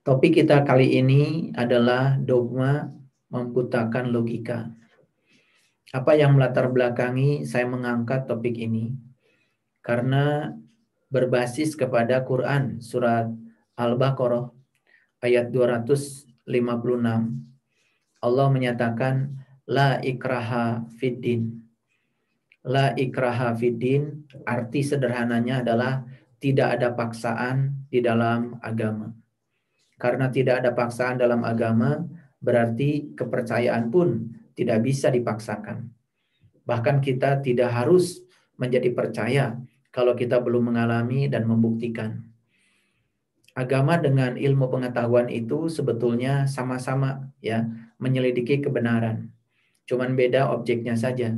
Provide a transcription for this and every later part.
Topik kita kali ini adalah dogma membutakan logika. Apa yang melatar belakangi saya mengangkat topik ini? Karena berbasis kepada Quran surat Al-Baqarah ayat 256 Allah menyatakan la ikraha fiddin. La ikraha fiddin arti sederhananya adalah tidak ada paksaan di dalam agama. Karena tidak ada paksaan dalam agama, berarti kepercayaan pun tidak bisa dipaksakan. Bahkan kita tidak harus menjadi percaya kalau kita belum mengalami dan membuktikan. Agama dengan ilmu pengetahuan itu sebetulnya sama-sama ya menyelidiki kebenaran. Cuman beda objeknya saja.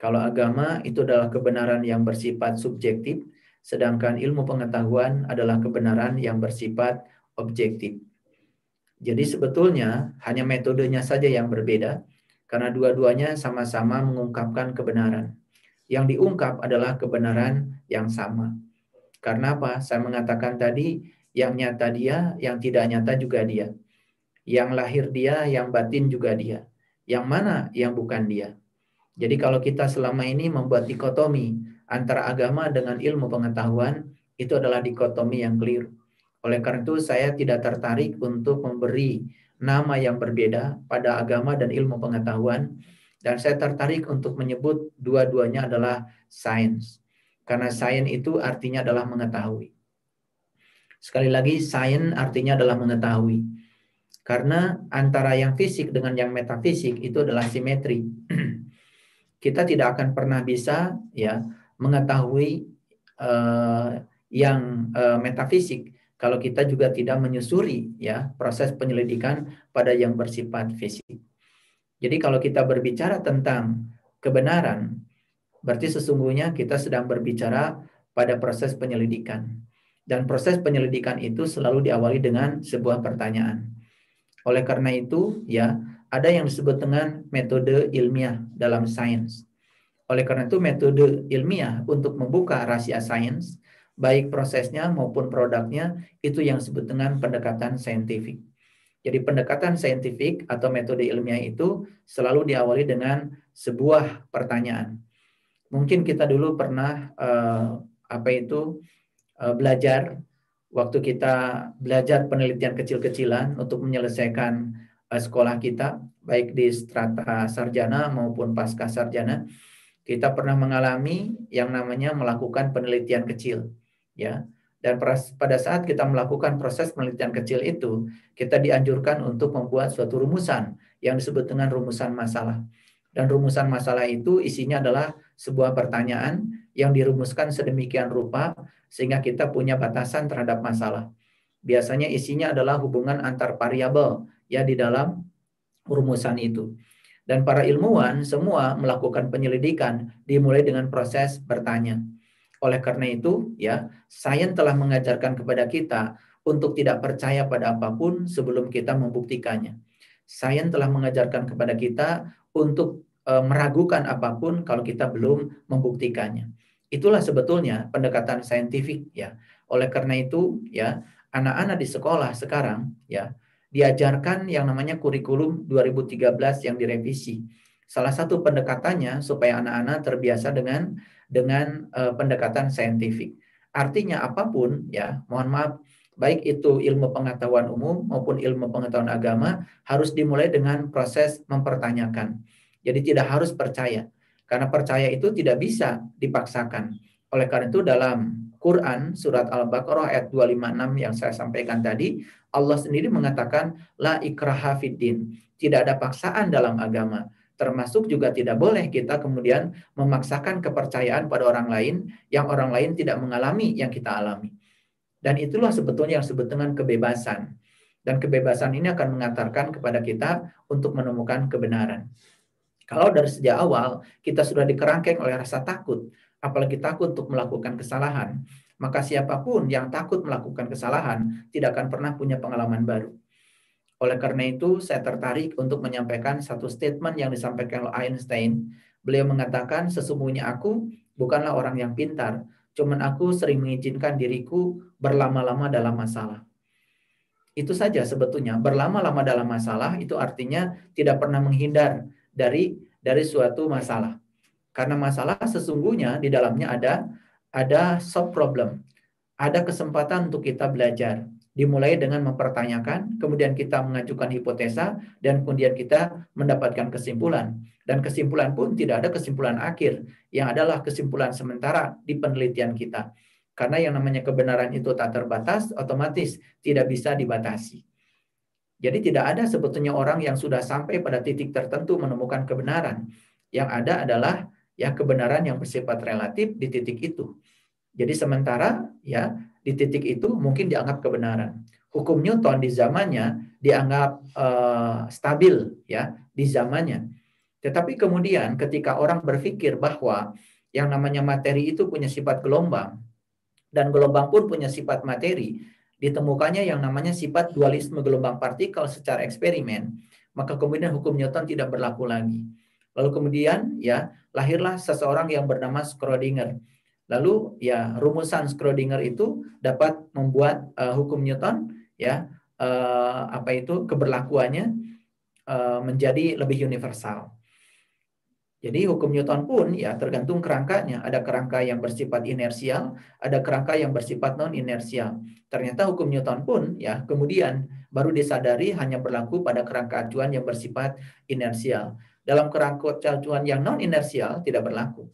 Kalau agama itu adalah kebenaran yang bersifat subjektif, sedangkan ilmu pengetahuan adalah kebenaran yang bersifat objektif. Jadi sebetulnya hanya metodenya saja yang berbeda karena dua-duanya sama-sama mengungkapkan kebenaran. Yang diungkap adalah kebenaran yang sama. Karena apa? Saya mengatakan tadi yang nyata dia, yang tidak nyata juga dia. Yang lahir dia, yang batin juga dia. Yang mana yang bukan dia. Jadi kalau kita selama ini membuat dikotomi antara agama dengan ilmu pengetahuan, itu adalah dikotomi yang keliru. Oleh karena itu saya tidak tertarik untuk memberi nama yang berbeda pada agama dan ilmu pengetahuan dan saya tertarik untuk menyebut dua-duanya adalah sains. Karena sains itu artinya adalah mengetahui. Sekali lagi sains artinya adalah mengetahui. Karena antara yang fisik dengan yang metafisik itu adalah simetri. Kita tidak akan pernah bisa ya mengetahui uh, yang uh, metafisik kalau kita juga tidak menyusuri ya proses penyelidikan pada yang bersifat fisik. Jadi kalau kita berbicara tentang kebenaran, berarti sesungguhnya kita sedang berbicara pada proses penyelidikan. Dan proses penyelidikan itu selalu diawali dengan sebuah pertanyaan. Oleh karena itu, ya, ada yang disebut dengan metode ilmiah dalam sains. Oleh karena itu, metode ilmiah untuk membuka rahasia sains baik prosesnya maupun produknya itu yang disebut dengan pendekatan saintifik. Jadi pendekatan saintifik atau metode ilmiah itu selalu diawali dengan sebuah pertanyaan. Mungkin kita dulu pernah uh, apa itu uh, belajar waktu kita belajar penelitian kecil-kecilan untuk menyelesaikan uh, sekolah kita baik di strata sarjana maupun pasca sarjana kita pernah mengalami yang namanya melakukan penelitian kecil ya. Dan pada saat kita melakukan proses penelitian kecil itu, kita dianjurkan untuk membuat suatu rumusan yang disebut dengan rumusan masalah. Dan rumusan masalah itu isinya adalah sebuah pertanyaan yang dirumuskan sedemikian rupa sehingga kita punya batasan terhadap masalah. Biasanya isinya adalah hubungan antar variabel ya di dalam rumusan itu. Dan para ilmuwan semua melakukan penyelidikan dimulai dengan proses bertanya. Oleh karena itu, ya, sains telah mengajarkan kepada kita untuk tidak percaya pada apa pun sebelum kita membuktikannya. Sains telah mengajarkan kepada kita untuk e, meragukan apa pun kalau kita belum membuktikannya. Itulah sebetulnya pendekatan saintifik ya. Oleh karena itu, ya, anak-anak di sekolah sekarang ya diajarkan yang namanya kurikulum 2013 yang direvisi. Salah satu pendekatannya supaya anak-anak terbiasa dengan dengan uh, pendekatan saintifik. Artinya apa pun ya, mohon maaf, baik itu ilmu pengetahuan umum maupun ilmu pengetahuan agama harus dimulai dengan proses mempertanyakan. Jadi tidak harus percaya. Karena percaya itu tidak bisa dipaksakan. Oleh karena itu dalam Quran surat Al-Baqarah ayat 256 yang saya sampaikan tadi, Allah sendiri mengatakan la ikraha fiddin. Tidak ada paksaan dalam agama. Termasuk juga tidak boleh kita kemudian memaksakan kepercayaan pada orang lain yang orang lain tidak mengalami yang kita alami. Dan itulah sebetulnya yang disebut dengan kebebasan. Dan kebebasan ini akan mengantarkan kepada kita untuk menemukan kebenaran. Kalau dari sejak awal kita sudah dikerangkeng oleh rasa takut, apalagi takut untuk melakukan kesalahan, maka siapa pun yang takut melakukan kesalahan tidak akan pernah punya pengalaman baru. Oleh karena itu, saya tertarik untuk menyampaikan satu statement yang disampaikan oleh Einstein. Beliau mengatakan, sesungguhnya aku bukanlah orang yang pintar, cuman aku sering mengizinkan diriku berlama-lama dalam masalah. Itu saja sebetulnya. Berlama-lama dalam masalah itu artinya tidak pernah menghindar dari dari suatu masalah. Karena masalah sesungguhnya di dalamnya ada ada sub problem. Ada kesempatan untuk kita belajar. Dimulai dengan mempertanyakan, kemudian kita mengajukan hipotesa, dan kemudian kita mendapatkan kesimpulan. Dan kesimpulan pun tidak ada kesimpulan akhir, yang adalah kesimpulan sementara di penelitian kita. Karena yang namanya kebenaran itu tak terbatas, otomatis tidak bisa dibatasi. Jadi tidak ada sebetulnya orang yang sudah sampai pada titik tertentu menemukan kebenaran. Yang ada adalah ya kebenaran yang bersifat relatif di titik itu. Jadi sementara ya di titik itu mungkin dianggap kebenaran. Hukum Newton di zamannya dianggap uh, stabil ya di zamannya. Tetapi kemudian ketika orang berpikir bahwa yang namanya materi itu punya sifat gelombang dan gelombang pun punya sifat materi, ditemukannya yang namanya sifat dualisme gelombang partikel secara eksperimen, maka kemudian hukum Newton tidak berlaku lagi. Lalu kemudian ya lahirlah seseorang yang bernama Schrödinger. Lalu ya rumusan Schrödinger itu dapat membuat uh, hukum Newton ya uh, apa itu keberlakuannya uh, menjadi lebih universal. Jadi hukum Newton pun ya tergantung kerangkanya. Ada kerangka yang bersifat inersial, ada kerangka yang bersifat non inersial. Ternyata hukum Newton pun ya kemudian baru disadari hanya berlaku pada kerangka acuan yang bersifat inersial. Dalam kerangka acuan yang non inersial tidak berlaku.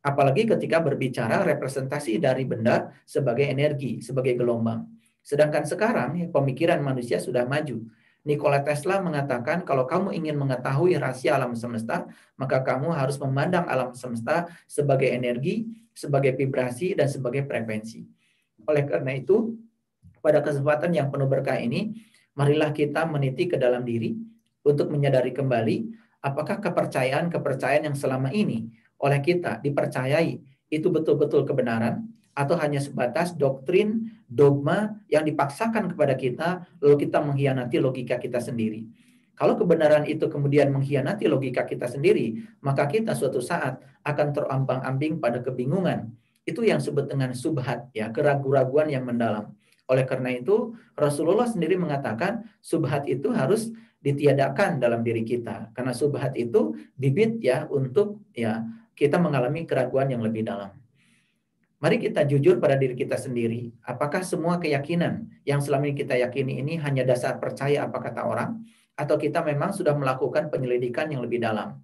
Apalagi ketika berbicara representasi dari benda sebagai energi, sebagai gelombang. Sedangkan sekarang pemikiran manusia sudah maju Nikola Tesla mengatakan kalau kamu ingin mengetahui rahasia alam semesta, maka kamu harus memandang alam semesta sebagai energi, sebagai vibrasi, dan sebagai frekuensi. Oleh karena itu, pada kesempatan yang penuh berkah ini, marilah kita meniti ke dalam diri untuk menyadari kembali apakah kepercayaan-kepercayaan yang selama ini oleh kita dipercayai itu betul-betul kebenaran atau hanya sebatas doktrin, dogma yang dipaksakan kepada kita, lalu kita mengkhianati logika kita sendiri. Kalau kebenaran itu kemudian mengkhianati logika kita sendiri, maka kita suatu saat akan terambang-ambing pada kebingungan. Itu yang disebut dengan subhat, ya, keraguan-raguan yang mendalam. Oleh karena itu, Rasulullah sendiri mengatakan subhat itu harus ditiadakan dalam diri kita. Karena subhat itu bibit ya untuk ya kita mengalami keraguan yang lebih dalam. Mari kita jujur pada diri kita sendiri. Apakah semua keyakinan yang selama ini kita yakini ini hanya dasar percaya apa kata orang? Atau kita memang sudah melakukan penyelidikan yang lebih dalam?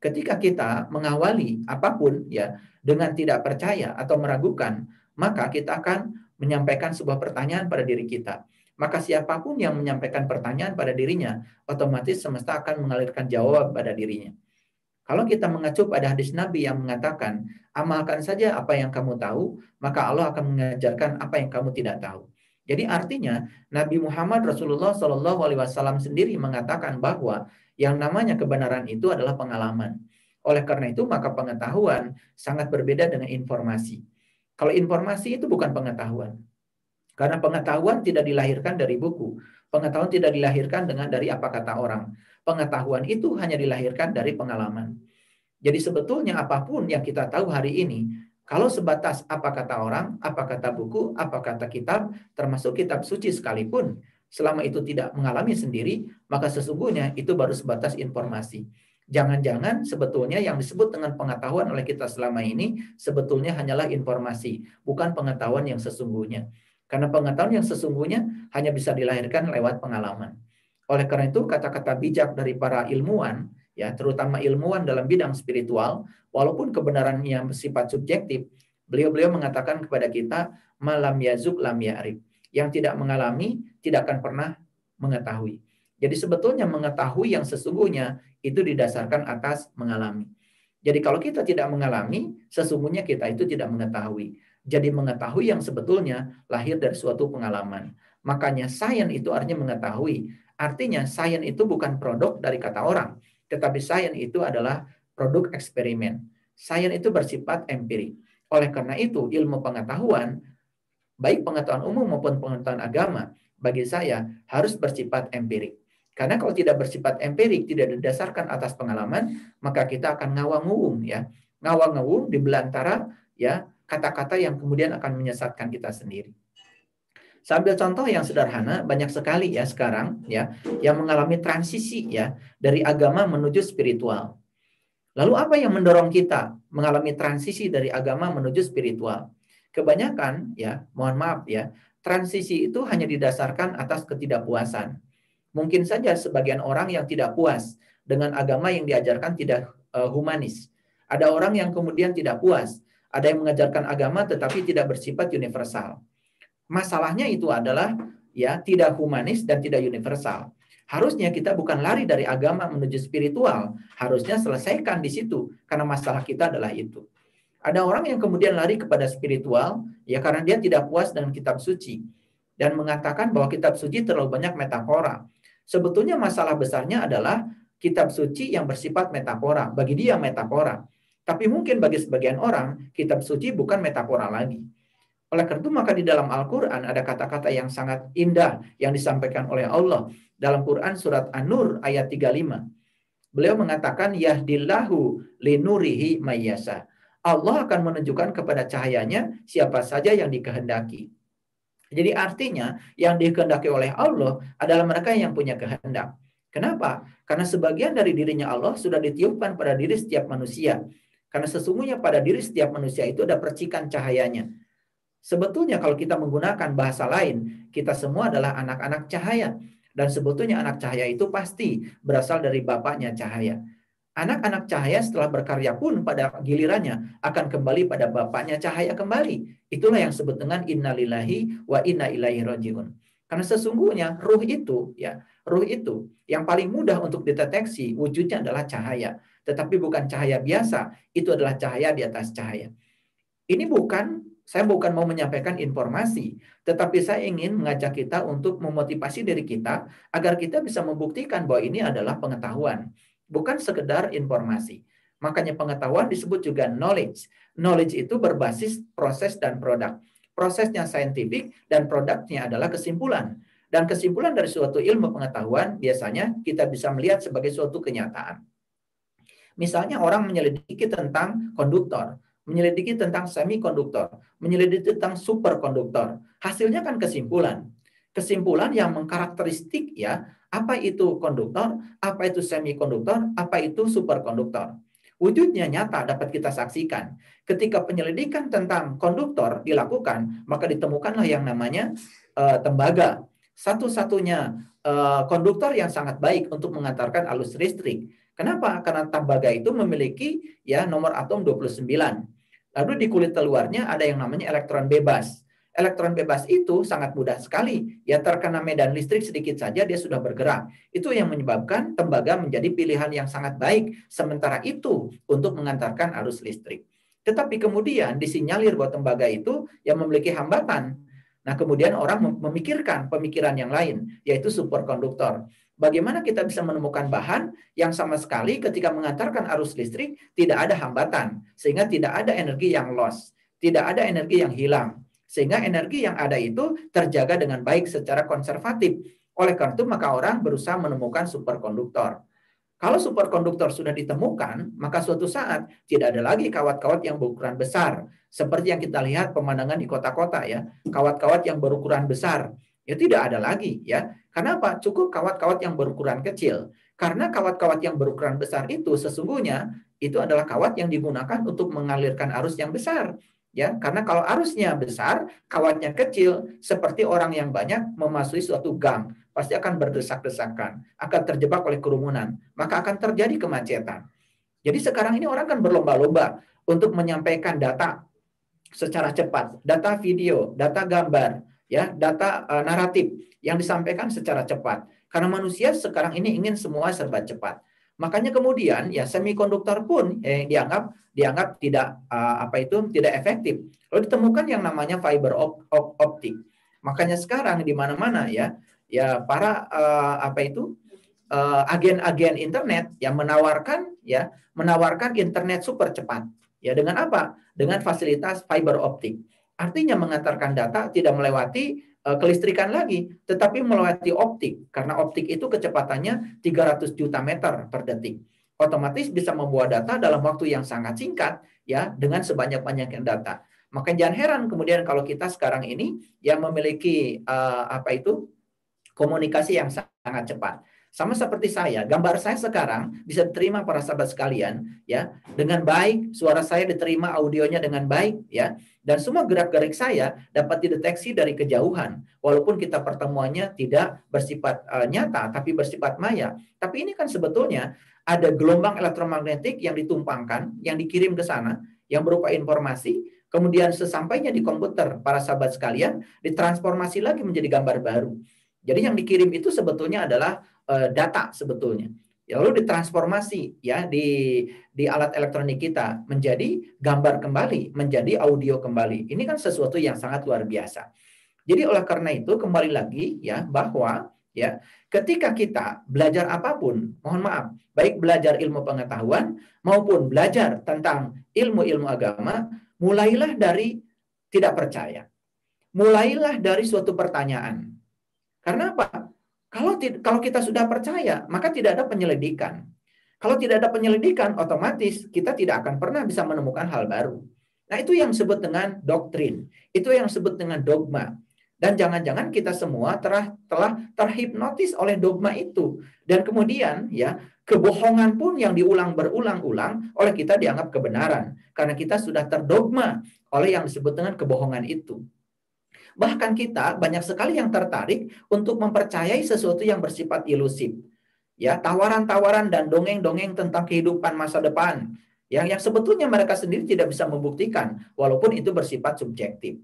Ketika kita mengawali apa pun ya dengan tidak percaya atau meragukan, maka kita akan menyampaikan sebuah pertanyaan pada diri kita. Maka siapa pun yang menyampaikan pertanyaan pada dirinya, otomatis semesta akan mengalirkan jawab pada dirinya. Kalau kita mengacu pada hadis Nabi yang mengatakan, amalkan saja apa yang kamu tahu, maka Allah akan mengajarkan apa yang kamu tidak tahu. Jadi artinya Nabi Muhammad Rasulullah Wasallam sendiri mengatakan bahwa yang namanya kebenaran itu adalah pengalaman. Oleh karena itu maka pengetahuan sangat berbeda dengan informasi. Kalau informasi itu bukan pengetahuan. Karena pengetahuan tidak dilahirkan dari buku. Pengetahuan tidak dilahirkan dengan dari apa kata orang. Pengetahuan itu hanya dilahirkan dari pengalaman. Jadi sebetulnya apa pun yang kita tahu hari ini, kalau sebatas apa kata orang, apa kata buku, apa kata kitab, termasuk kitab suci sekalipun, selama itu tidak mengalami sendiri, maka sesungguhnya itu baru sebatas informasi. Jangan-jangan sebetulnya yang disebut dengan pengetahuan oleh kita selama ini sebetulnya hanyalah informasi, bukan pengetahuan yang sesungguhnya. Karena pengetahuan yang sesungguhnya hanya bisa dilahirkan lewat pengalaman. Oleh karena itu kata-kata bijak dari para ilmuwan, ya terutama ilmuwan dalam bidang spiritual, walaupun kebenaran yang bersifat subjektif, beliau-beliau mengatakan kepada kita malam yazuk lam ya'rif. Yang tidak mengalami tidak akan pernah mengetahui. Jadi sebetulnya mengetahui yang sesungguhnya itu didasarkan atas mengalami. Jadi kalau kita tidak mengalami, sesungguhnya kita itu tidak mengetahui. Jadi mengetahui yang sebetulnya lahir dari suatu pengalaman. Makanya sains itu artinya mengetahui. Artinya sains itu bukan produk dari kata orang, tetapi sains itu adalah produk eksperimen. Sains itu bersifat empirik. Oleh karena itu, ilmu pengetahuan, baik pengetahuan umum maupun pengetahuan agama, bagi saya harus bersifat empirik. Karena kalau tidak bersifat empirik, tidak didasarkan atas pengalaman, maka kita akan ngawang-ngawung ya. Ngawang-ngawung di belantara ya kata-kata yang kemudian akan menyesatkan kita sendiri. Sambil contoh yang sederhana, banyak sekali ya sekarang ya yang mengalami transisi ya dari agama menuju spiritual. Lalu apa yang mendorong kita mengalami transisi dari agama menuju spiritual? Kebanyakan ya, mohon maaf ya, transisi itu hanya didasarkan atas ketidakpuasan. Mungkin saja sebagian orang yang tidak puas dengan agama yang diajarkan tidak uh, humanis. Ada orang yang kemudian tidak puas, ada yang mengajarkan agama tetapi tidak bersifat universal. Masalahnya itu adalah ya tidak humanis dan tidak universal. Harusnya kita bukan lari dari agama menuju spiritual, harusnya selesaikan di situ karena masalah kita adalah itu. Ada orang yang kemudian lari kepada spiritual ya karena dia tidak puas dengan kitab suci dan mengatakan bahwa kitab suci terlalu banyak metafora. Sebetulnya masalah besarnya adalah kitab suci yang bersifat metafora. Bagi dia metafora. Tapi mungkin bagi sebagian orang kitab suci bukan metafora lagi. Oleh karena itu maka di dalam Al-Quran ada kata-kata yang sangat indah yang disampaikan oleh Allah dalam Quran surat An-Nur ayat 35. Beliau mengatakan yahdillahu linurihi mayyasa. Allah akan menunjukkan kepada cahayanya siapa saja yang dikehendaki. Jadi artinya yang dikehendaki oleh Allah adalah mereka yang punya kehendak. Kenapa? Karena sebagian dari dirinya Allah sudah ditiupkan pada diri setiap manusia. Karena sesungguhnya pada diri setiap manusia itu ada percikan cahayanya. Sebetulnya kalau kita menggunakan bahasa lain, kita semua adalah anak-anak cahaya. Dan sebetulnya anak cahaya itu pasti berasal dari bapaknya cahaya. Anak-anak cahaya setelah berkarya pun pada gilirannya akan kembali pada bapaknya cahaya kembali. Itulah yang disebut dengan innalillahi wa inna ilaihi rajiun. Karena sesungguhnya ruh itu ya, ruh itu yang paling mudah untuk dideteksi wujudnya adalah cahaya, tetapi bukan cahaya biasa, itu adalah cahaya di atas cahaya. Ini bukan saya bukan mau menyampaikan informasi, tetapi saya ingin mengajak kita untuk memotivasi diri kita agar kita bisa membuktikan bahwa ini adalah pengetahuan, bukan sekedar informasi. Makanya pengetahuan disebut juga knowledge. Knowledge itu berbasis proses dan produk. Prosesnya saintifik dan produknya adalah kesimpulan. Dan kesimpulan dari suatu ilmu pengetahuan biasanya kita bisa melihat sebagai suatu kenyataan. Misalnya orang menyelidiki tentang konduktor menyelidiki tentang semikonduktor, menyelidiki tentang superkonduktor. Hasilnya kan kesimpulan. Kesimpulan yang mengkarakteristik ya, apa itu konduktor, apa itu semikonduktor, apa itu superkonduktor. Wujudnya nyata dapat kita saksikan. Ketika penyelidikan tentang konduktor dilakukan, maka ditemukanlah yang namanya uh, tembaga. Satu-satunya uh, konduktor yang sangat baik untuk mengantarkan alus listrik. Kenapa? Karena tembaga itu memiliki ya nomor atom 29. Lalu di kulit luarnya ada yang namanya elektron bebas. Elektron bebas itu sangat mudah sekali. Ya terkena medan listrik sedikit saja dia sudah bergerak. Itu yang menyebabkan tembaga menjadi pilihan yang sangat baik. Sementara itu untuk mengantarkan arus listrik. Tetapi kemudian disinyalir bahwa tembaga itu yang memiliki hambatan. Nah kemudian orang memikirkan pemikiran yang lain, yaitu superkonduktor. Bagaimana kita bisa menemukan bahan yang sama sekali ketika mengantarkan arus listrik tidak ada hambatan, sehingga tidak ada energi yang loss, tidak ada energi yang hilang, sehingga energi yang ada itu terjaga dengan baik secara konservatif. Oleh karena itu, maka orang berusaha menemukan superkonduktor. Kalau superkonduktor sudah ditemukan, maka suatu saat tidak ada lagi kawat-kawat yang berukuran besar. Seperti yang kita lihat pemandangan di kota-kota ya, kawat-kawat yang berukuran besar ya tidak ada lagi ya. Karena apa? Cukup kawat-kawat yang berukuran kecil. Karena kawat-kawat yang berukuran besar itu sesungguhnya itu adalah kawat yang digunakan untuk mengalirkan arus yang besar. Ya, karena kalau arusnya besar, kawatnya kecil, seperti orang yang banyak memasuki suatu gang, pasti akan berdesak-desakan, akan terjebak oleh kerumunan, maka akan terjadi kemacetan. Jadi sekarang ini orang kan berlomba-lomba untuk menyampaikan data secara cepat, data video, data gambar, ya data uh, naratif yang disampaikan secara cepat. Karena manusia sekarang ini ingin semua serba cepat. Makanya kemudian ya semikonduktor pun eh, dianggap dianggap tidak uh, apa itu tidak efektif. Lalu ditemukan yang namanya fiber op, op, optik. Makanya sekarang di mana-mana ya ya para uh, apa itu agen-agen uh, internet yang menawarkan ya menawarkan internet super cepat. Ya dengan apa? Dengan fasilitas fiber optik. Artinya mengantarkan data tidak melewati uh, kelistrikan lagi, tetapi melewati optik. Karena optik itu kecepatannya 300 juta meter per detik. Otomatis bisa membawa data dalam waktu yang sangat singkat ya dengan sebanyak-banyaknya data. Maka jangan heran kemudian kalau kita sekarang ini yang memiliki uh, apa itu komunikasi yang sangat cepat. Sama seperti saya, gambar saya sekarang bisa diterima para sahabat sekalian ya dengan baik, suara saya diterima audionya dengan baik ya dan semua gerak-gerik saya dapat dideteksi dari kejauhan walaupun kita pertemuannya tidak bersifat uh, nyata tapi bersifat maya. Tapi ini kan sebetulnya ada gelombang elektromagnetik yang ditumpangkan, yang dikirim ke sana yang berupa informasi kemudian sesampainya di komputer para sahabat sekalian ditransformasi lagi menjadi gambar baru. Jadi yang dikirim itu sebetulnya adalah data sebetulnya. Ya, lalu ditransformasi ya di di alat elektronik kita menjadi gambar kembali, menjadi audio kembali. Ini kan sesuatu yang sangat luar biasa. Jadi oleh karena itu kembali lagi ya bahwa ya ketika kita belajar apa pun, mohon maaf, baik belajar ilmu pengetahuan maupun belajar tentang ilmu-ilmu agama, mulailah dari tidak percaya. Mulailah dari suatu pertanyaan. Karena apa? Kalau kalau kita sudah percaya, maka tidak ada penyelidikan. Kalau tidak ada penyelidikan, otomatis kita tidak akan pernah bisa menemukan hal baru. Nah, itu yang disebut dengan doktrin. Itu yang disebut dengan dogma. Dan jangan-jangan kita semua telah telah terhipnotis oleh dogma itu. Dan kemudian ya, kebohongan pun yang diulang berulang-ulang oleh kita dianggap kebenaran karena kita sudah terdogma oleh yang disebut dengan kebohongan itu. Bahkan kita banyak sekali yang tertarik untuk mempercayai sesuatu yang bersifat ilusif. Ya, tawaran-tawaran dan dongeng-dongeng tentang kehidupan masa depan yang yang sebetulnya mereka sendiri tidak bisa membuktikan walaupun itu bersifat subjektif.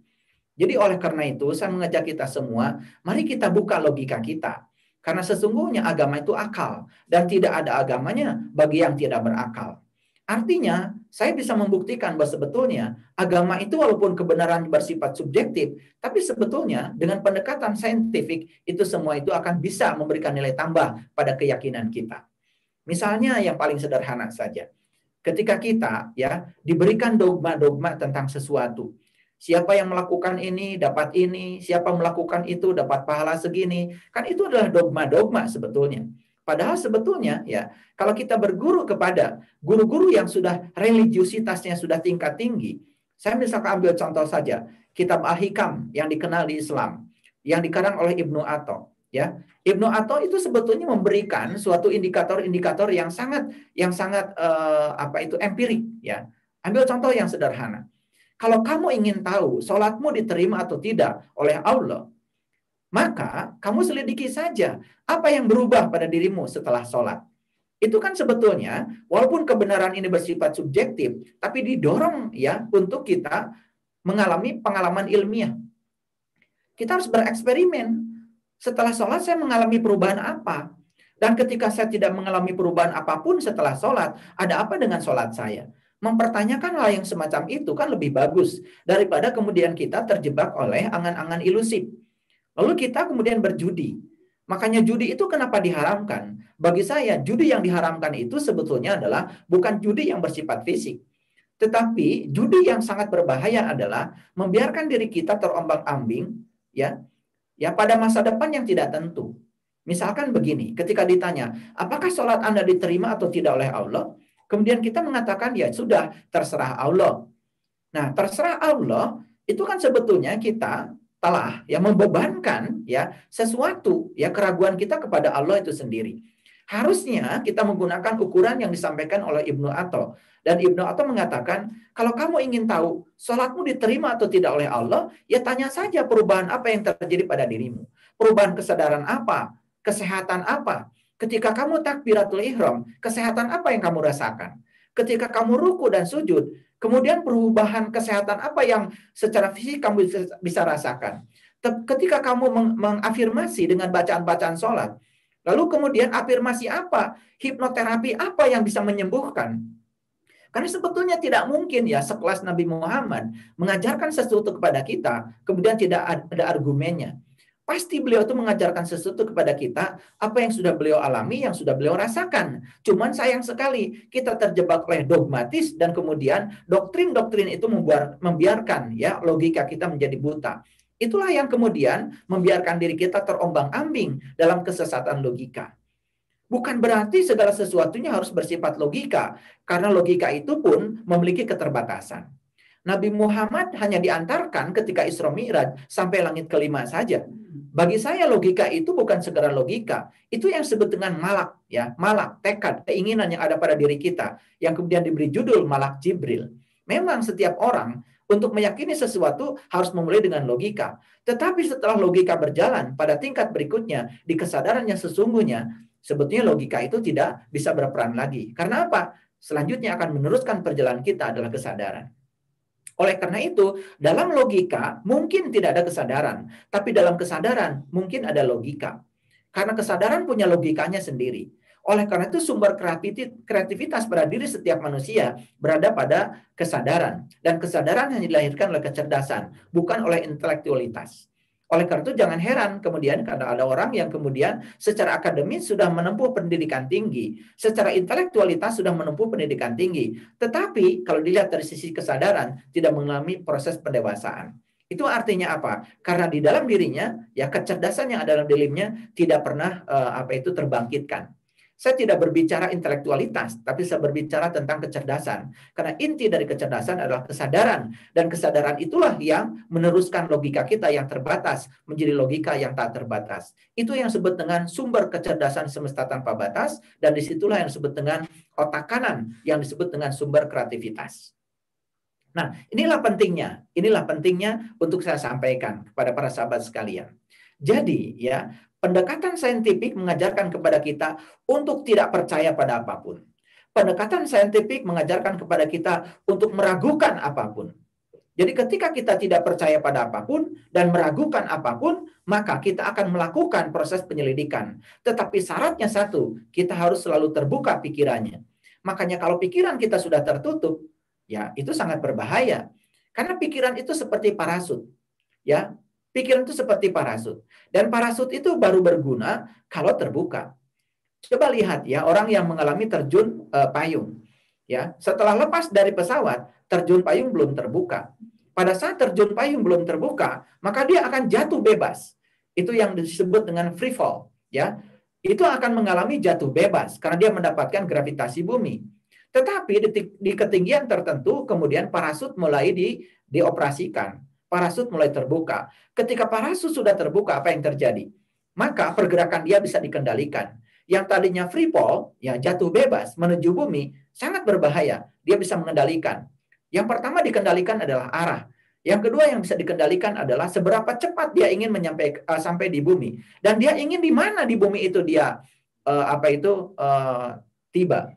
Jadi oleh karena itu saya mengajak kita semua, mari kita buka logika kita. Karena sesungguhnya agama itu akal dan tidak ada agamanya bagi yang tidak berakal. Artinya, saya bisa membuktikan bahwa sebetulnya agama itu walaupun kebenaran bersifat subjektif, tapi sebetulnya dengan pendekatan saintifik itu semua itu akan bisa memberikan nilai tambah pada keyakinan kita. Misalnya yang paling sederhana saja. Ketika kita ya diberikan dogma-dogma tentang sesuatu, siapa yang melakukan ini dapat ini, siapa melakukan itu dapat pahala segini, kan itu adalah dogma-dogma sebetulnya. Padahal sebetulnya ya kalau kita berguru kepada guru-guru yang sudah religiusitasnya sudah tingkat tinggi, saya misalkan ambil contoh saja kitab Al-Hikam yang dikenal di Islam yang dikarang oleh Ibnu Atho ya. Ibnu Atho itu sebetulnya memberikan suatu indikator-indikator yang sangat yang sangat uh, apa itu empirik ya. Ambil contoh yang sederhana. Kalau kamu ingin tahu sholatmu diterima atau tidak oleh Allah, maka kamu selidiki saja apa yang berubah pada dirimu setelah sholat. Itu kan sebetulnya, walaupun kebenaran ini bersifat subjektif, tapi didorong ya untuk kita mengalami pengalaman ilmiah. Kita harus bereksperimen. Setelah sholat saya mengalami perubahan apa? Dan ketika saya tidak mengalami perubahan apa pun setelah sholat, ada apa dengan sholat saya? Mempertanyakan hal yang semacam itu kan lebih bagus daripada kemudian kita terjebak oleh angan-angan ilusif. Lalu kita kemudian berjudi. Makanya judi itu kenapa diharamkan? Bagi saya, judi yang diharamkan itu sebetulnya adalah bukan judi yang bersifat fisik. Tetapi judi yang sangat berbahaya adalah membiarkan diri kita terombang-ambing ya, ya pada masa depan yang tidak tentu. Misalkan begini, ketika ditanya, apakah sholat Anda diterima atau tidak oleh Allah? Kemudian kita mengatakan, ya sudah, terserah Allah. Nah, terserah Allah, itu kan sebetulnya kita telah yang membebankan ya sesuatu ya keraguan kita kepada Allah itu sendiri. Harusnya kita menggunakan ukuran yang disampaikan oleh Ibnu Atho. Dan Ibnu Atho mengatakan, kalau kamu ingin tahu sholatmu diterima atau tidak oleh Allah, ya tanya saja perubahan apa yang terjadi pada dirimu. Perubahan kesadaran apa? Kesehatan apa? Ketika kamu takbiratul ihram, kesehatan apa yang kamu rasakan? Ketika kamu ruku dan sujud, Kemudian perubahan kesehatan apa yang secara fisik kamu bisa, rasakan? Ketika kamu meng mengafirmasi dengan bacaan-bacaan sholat, lalu kemudian afirmasi apa? Hipnoterapi apa yang bisa menyembuhkan? Karena sebetulnya tidak mungkin ya sekelas Nabi Muhammad mengajarkan sesuatu kepada kita, kemudian tidak ada argumennya. Pasti beliau itu mengajarkan sesuatu kepada kita apa yang sudah beliau alami, yang sudah beliau rasakan. Cuman sayang sekali kita terjebak oleh dogmatis dan kemudian doktrin-doktrin itu membiarkan ya logika kita menjadi buta. Itulah yang kemudian membiarkan diri kita terombang-ambing dalam kesesatan logika. Bukan berarti segala sesuatunya harus bersifat logika, karena logika itu pun memiliki keterbatasan. Nabi Muhammad hanya diantarkan ketika Isra Mi'raj sampai langit kelima saja. Bagi saya logika itu bukan segera logika. Itu yang disebut dengan malak, ya, malak, tekad, keinginan yang ada pada diri kita, yang kemudian diberi judul malak Jibril. Memang setiap orang untuk meyakini sesuatu harus memulai dengan logika. Tetapi setelah logika berjalan pada tingkat berikutnya di kesadaran yang sesungguhnya, sebetulnya logika itu tidak bisa berperan lagi. Karena apa? Selanjutnya akan meneruskan perjalanan kita adalah kesadaran. Oleh karena itu, dalam logika mungkin tidak ada kesadaran, tapi dalam kesadaran mungkin ada logika. Karena kesadaran punya logikanya sendiri. Oleh karena itu sumber kreativitas pada diri setiap manusia berada pada kesadaran. Dan kesadaran hanya dilahirkan oleh kecerdasan, bukan oleh intelektualitas. Oleh karena itu jangan heran kemudian karena ada orang yang kemudian secara akademis sudah menempuh pendidikan tinggi, secara intelektualitas sudah menempuh pendidikan tinggi, tetapi kalau dilihat dari sisi kesadaran tidak mengalami proses pendewasaan. Itu artinya apa? Karena di dalam dirinya ya kecerdasan yang ada dalam dirinya tidak pernah uh, apa itu terbangkitkan. Saya tidak berbicara intelektualitas, tapi saya berbicara tentang kecerdasan. Karena inti dari kecerdasan adalah kesadaran. Dan kesadaran itulah yang meneruskan logika kita yang terbatas menjadi logika yang tak terbatas. Itu yang disebut dengan sumber kecerdasan semesta tanpa batas. Dan di situlah yang disebut dengan otak kanan, yang disebut dengan sumber kreativitas. Nah, inilah pentingnya. Inilah pentingnya untuk saya sampaikan kepada para sahabat sekalian. Jadi, ya, Pendekatan saintifik mengajarkan kepada kita untuk tidak percaya pada apa pun. Pendekatan saintifik mengajarkan kepada kita untuk meragukan apa pun. Jadi ketika kita tidak percaya pada apa pun dan meragukan apa pun, maka kita akan melakukan proses penyelidikan. Tetapi syaratnya satu, kita harus selalu terbuka pikirannya. Makanya kalau pikiran kita sudah tertutup, ya itu sangat berbahaya. Karena pikiran itu seperti parasut. Ya, Pikiran itu seperti parasut. Dan parasut itu baru berguna kalau terbuka. Coba lihat ya, orang yang mengalami terjun uh, payung. Ya, setelah lepas dari pesawat, terjun payung belum terbuka. Pada saat terjun payung belum terbuka, maka dia akan jatuh bebas. Itu yang disebut dengan free fall, ya. Itu akan mengalami jatuh bebas karena dia mendapatkan gravitasi bumi. Tetapi di, di ketinggian tertentu kemudian parasut mulai di, dioperasikan parasut mulai terbuka. Ketika parasut sudah terbuka, apa yang terjadi? Maka pergerakan dia bisa dikendalikan. Yang tadinya free fall, ya jatuh bebas menuju bumi, sangat berbahaya. Dia bisa mengendalikan. Yang pertama dikendalikan adalah arah. Yang kedua yang bisa dikendalikan adalah seberapa cepat dia ingin menyampai uh, sampai di bumi dan dia ingin di mana di bumi itu dia uh, apa itu uh, tiba.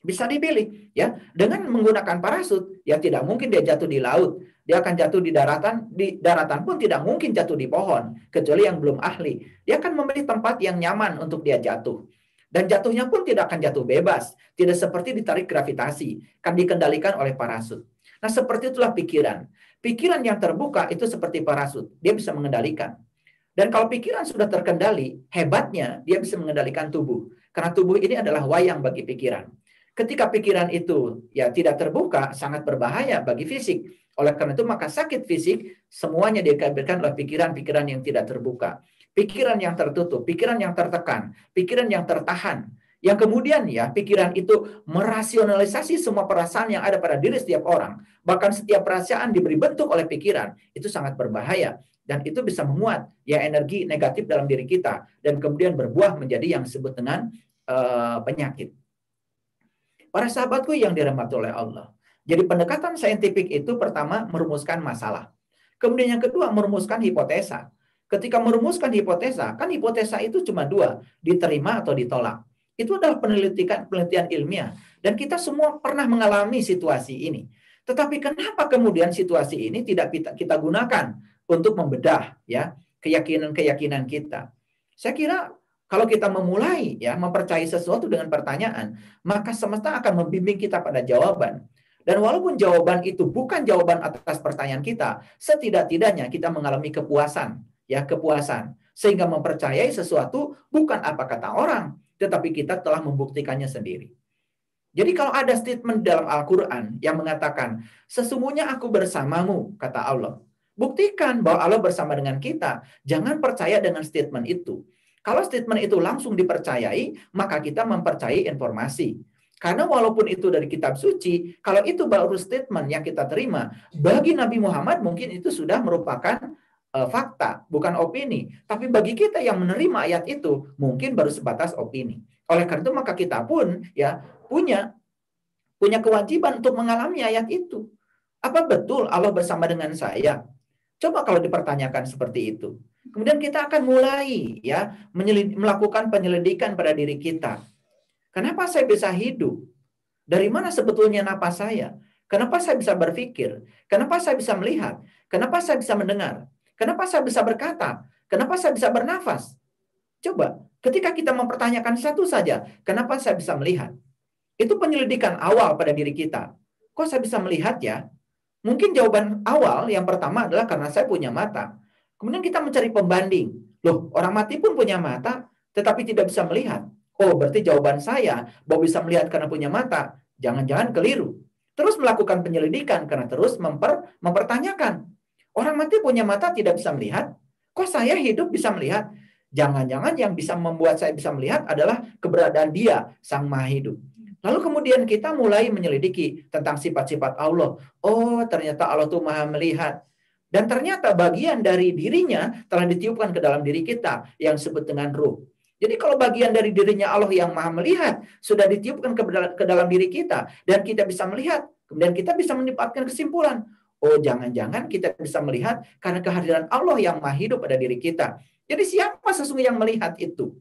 Bisa dipilih ya dengan menggunakan parasut ya tidak mungkin dia jatuh di laut dia akan jatuh di daratan, di daratan pun tidak mungkin jatuh di pohon, kecuali yang belum ahli. Dia akan memilih tempat yang nyaman untuk dia jatuh. Dan jatuhnya pun tidak akan jatuh bebas, tidak seperti ditarik gravitasi, kan dikendalikan oleh parasut. Nah, seperti itulah pikiran. Pikiran yang terbuka itu seperti parasut, dia bisa mengendalikan. Dan kalau pikiran sudah terkendali, hebatnya dia bisa mengendalikan tubuh. Karena tubuh ini adalah wayang bagi pikiran. Ketika pikiran itu ya tidak terbuka, sangat berbahaya bagi fisik. Oleh karena itu maka sakit fisik semuanya dikabarkan oleh pikiran-pikiran yang tidak terbuka. Pikiran yang tertutup, pikiran yang tertekan, pikiran yang tertahan. Yang kemudian ya pikiran itu merasionalisasi semua perasaan yang ada pada diri setiap orang. Bahkan setiap perasaan diberi bentuk oleh pikiran. Itu sangat berbahaya. Dan itu bisa memuat ya energi negatif dalam diri kita. Dan kemudian berbuah menjadi yang disebut dengan uh, penyakit. Para sahabatku yang dirahmati oleh Allah. Jadi pendekatan saintifik itu pertama merumuskan masalah. Kemudian yang kedua merumuskan hipotesa. Ketika merumuskan hipotesa, kan hipotesa itu cuma dua, diterima atau ditolak. Itu adalah penelitian penelitian ilmiah dan kita semua pernah mengalami situasi ini. Tetapi kenapa kemudian situasi ini tidak kita, gunakan untuk membedah ya keyakinan-keyakinan kita? Saya kira kalau kita memulai ya mempercayai sesuatu dengan pertanyaan, maka semesta akan membimbing kita pada jawaban. Dan walaupun jawaban itu bukan jawaban atas pertanyaan kita, setidak-tidaknya kita mengalami kepuasan, ya kepuasan, sehingga mempercayai sesuatu bukan apa kata orang, tetapi kita telah membuktikannya sendiri. Jadi kalau ada statement dalam Al-Quran yang mengatakan, sesungguhnya aku bersamamu, kata Allah. Buktikan bahwa Allah bersama dengan kita. Jangan percaya dengan statement itu. Kalau statement itu langsung dipercayai, maka kita mempercayai informasi. Karena walaupun itu dari kitab suci, kalau itu baru statement yang kita terima, bagi Nabi Muhammad mungkin itu sudah merupakan uh, fakta, bukan opini. Tapi bagi kita yang menerima ayat itu, mungkin baru sebatas opini. Oleh karena itu maka kita pun ya punya punya kewajiban untuk mengalami ayat itu. Apa betul Allah bersama dengan saya? Coba kalau dipertanyakan seperti itu. Kemudian kita akan mulai ya melakukan penyelidikan pada diri kita Kenapa saya bisa hidup? Dari mana sebetulnya napas saya? Kenapa saya bisa berpikir? Kenapa saya bisa melihat? Kenapa saya bisa mendengar? Kenapa saya bisa berkata? Kenapa saya bisa bernafas? Coba, ketika kita mempertanyakan satu saja, kenapa saya bisa melihat? Itu penyelidikan awal pada diri kita. Kok saya bisa melihat ya? Mungkin jawaban awal yang pertama adalah karena saya punya mata. Kemudian kita mencari pembanding. Loh, orang mati pun punya mata, tetapi tidak bisa melihat. Oh, berarti jawaban saya bahwa bisa melihat karena punya mata, jangan-jangan keliru. Terus melakukan penyelidikan karena terus memper, mempertanyakan. Orang mati punya mata tidak bisa melihat, kok saya hidup bisa melihat? Jangan-jangan yang bisa membuat saya bisa melihat adalah keberadaan dia, Sang Maha Hidup. Lalu kemudian kita mulai menyelidiki tentang sifat-sifat Allah. Oh, ternyata Allah itu maha melihat. Dan ternyata bagian dari dirinya telah ditiupkan ke dalam diri kita yang disebut dengan ruh. Jadi kalau bagian dari dirinya Allah yang maha melihat sudah ditiupkan ke, dalam diri kita dan kita bisa melihat, kemudian kita bisa mendapatkan kesimpulan. Oh jangan-jangan kita bisa melihat karena kehadiran Allah yang maha hidup pada diri kita. Jadi siapa sesungguhnya yang melihat itu?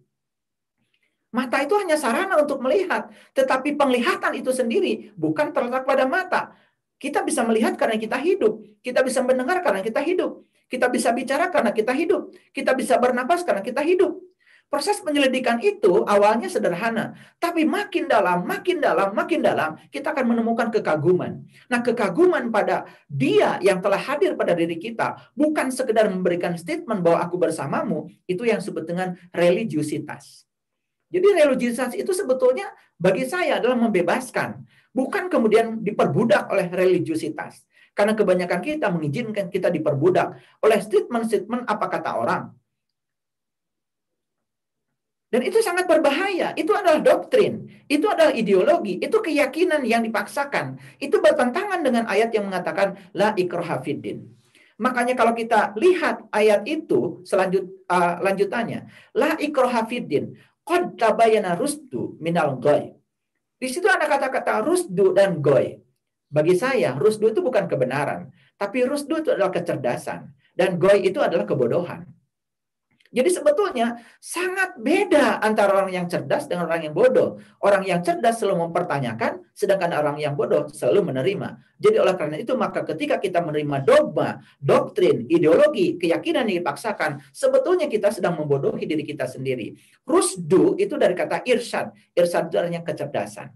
Mata itu hanya sarana untuk melihat, tetapi penglihatan itu sendiri bukan terletak pada mata. Kita bisa melihat karena kita hidup, kita bisa mendengar karena kita hidup, kita bisa bicara karena kita hidup, kita bisa bernapas karena kita hidup. Proses penyelidikan itu awalnya sederhana, tapi makin dalam, makin dalam, makin dalam, kita akan menemukan kekaguman. Nah, kekaguman pada Dia yang telah hadir pada diri kita, bukan sekedar memberikan statement bahwa aku bersamamu, itu yang disebut dengan religiusitas. Jadi religiusitas itu sebetulnya bagi saya adalah membebaskan, bukan kemudian diperbudak oleh religiusitas. Karena kebanyakan kita mengizinkan kita diperbudak oleh statement-statement apa kata orang, dan itu sangat berbahaya. Itu adalah doktrin. Itu adalah ideologi. Itu keyakinan yang dipaksakan. Itu bertentangan dengan ayat yang mengatakan la ikroha fiddin. Makanya kalau kita lihat ayat itu selanjut uh, lanjutannya, la ikroha fiddin. Qad tabayana rusdu minal goy. Di situ ada kata-kata rusdu dan goy. Bagi saya, rusdu itu bukan kebenaran. Tapi rusdu itu adalah kecerdasan. Dan goy itu adalah kebodohan. Jadi sebetulnya sangat beda antara orang yang cerdas dengan orang yang bodoh. Orang yang cerdas selalu mempertanyakan, sedangkan orang yang bodoh selalu menerima. Jadi oleh karena itu maka ketika kita menerima dogma, doktrin, ideologi, keyakinan yang dipaksakan, sebetulnya kita sedang membodohi diri kita sendiri. Rusdu itu dari kata irsyad. Irsyad itu artinya kecerdasan.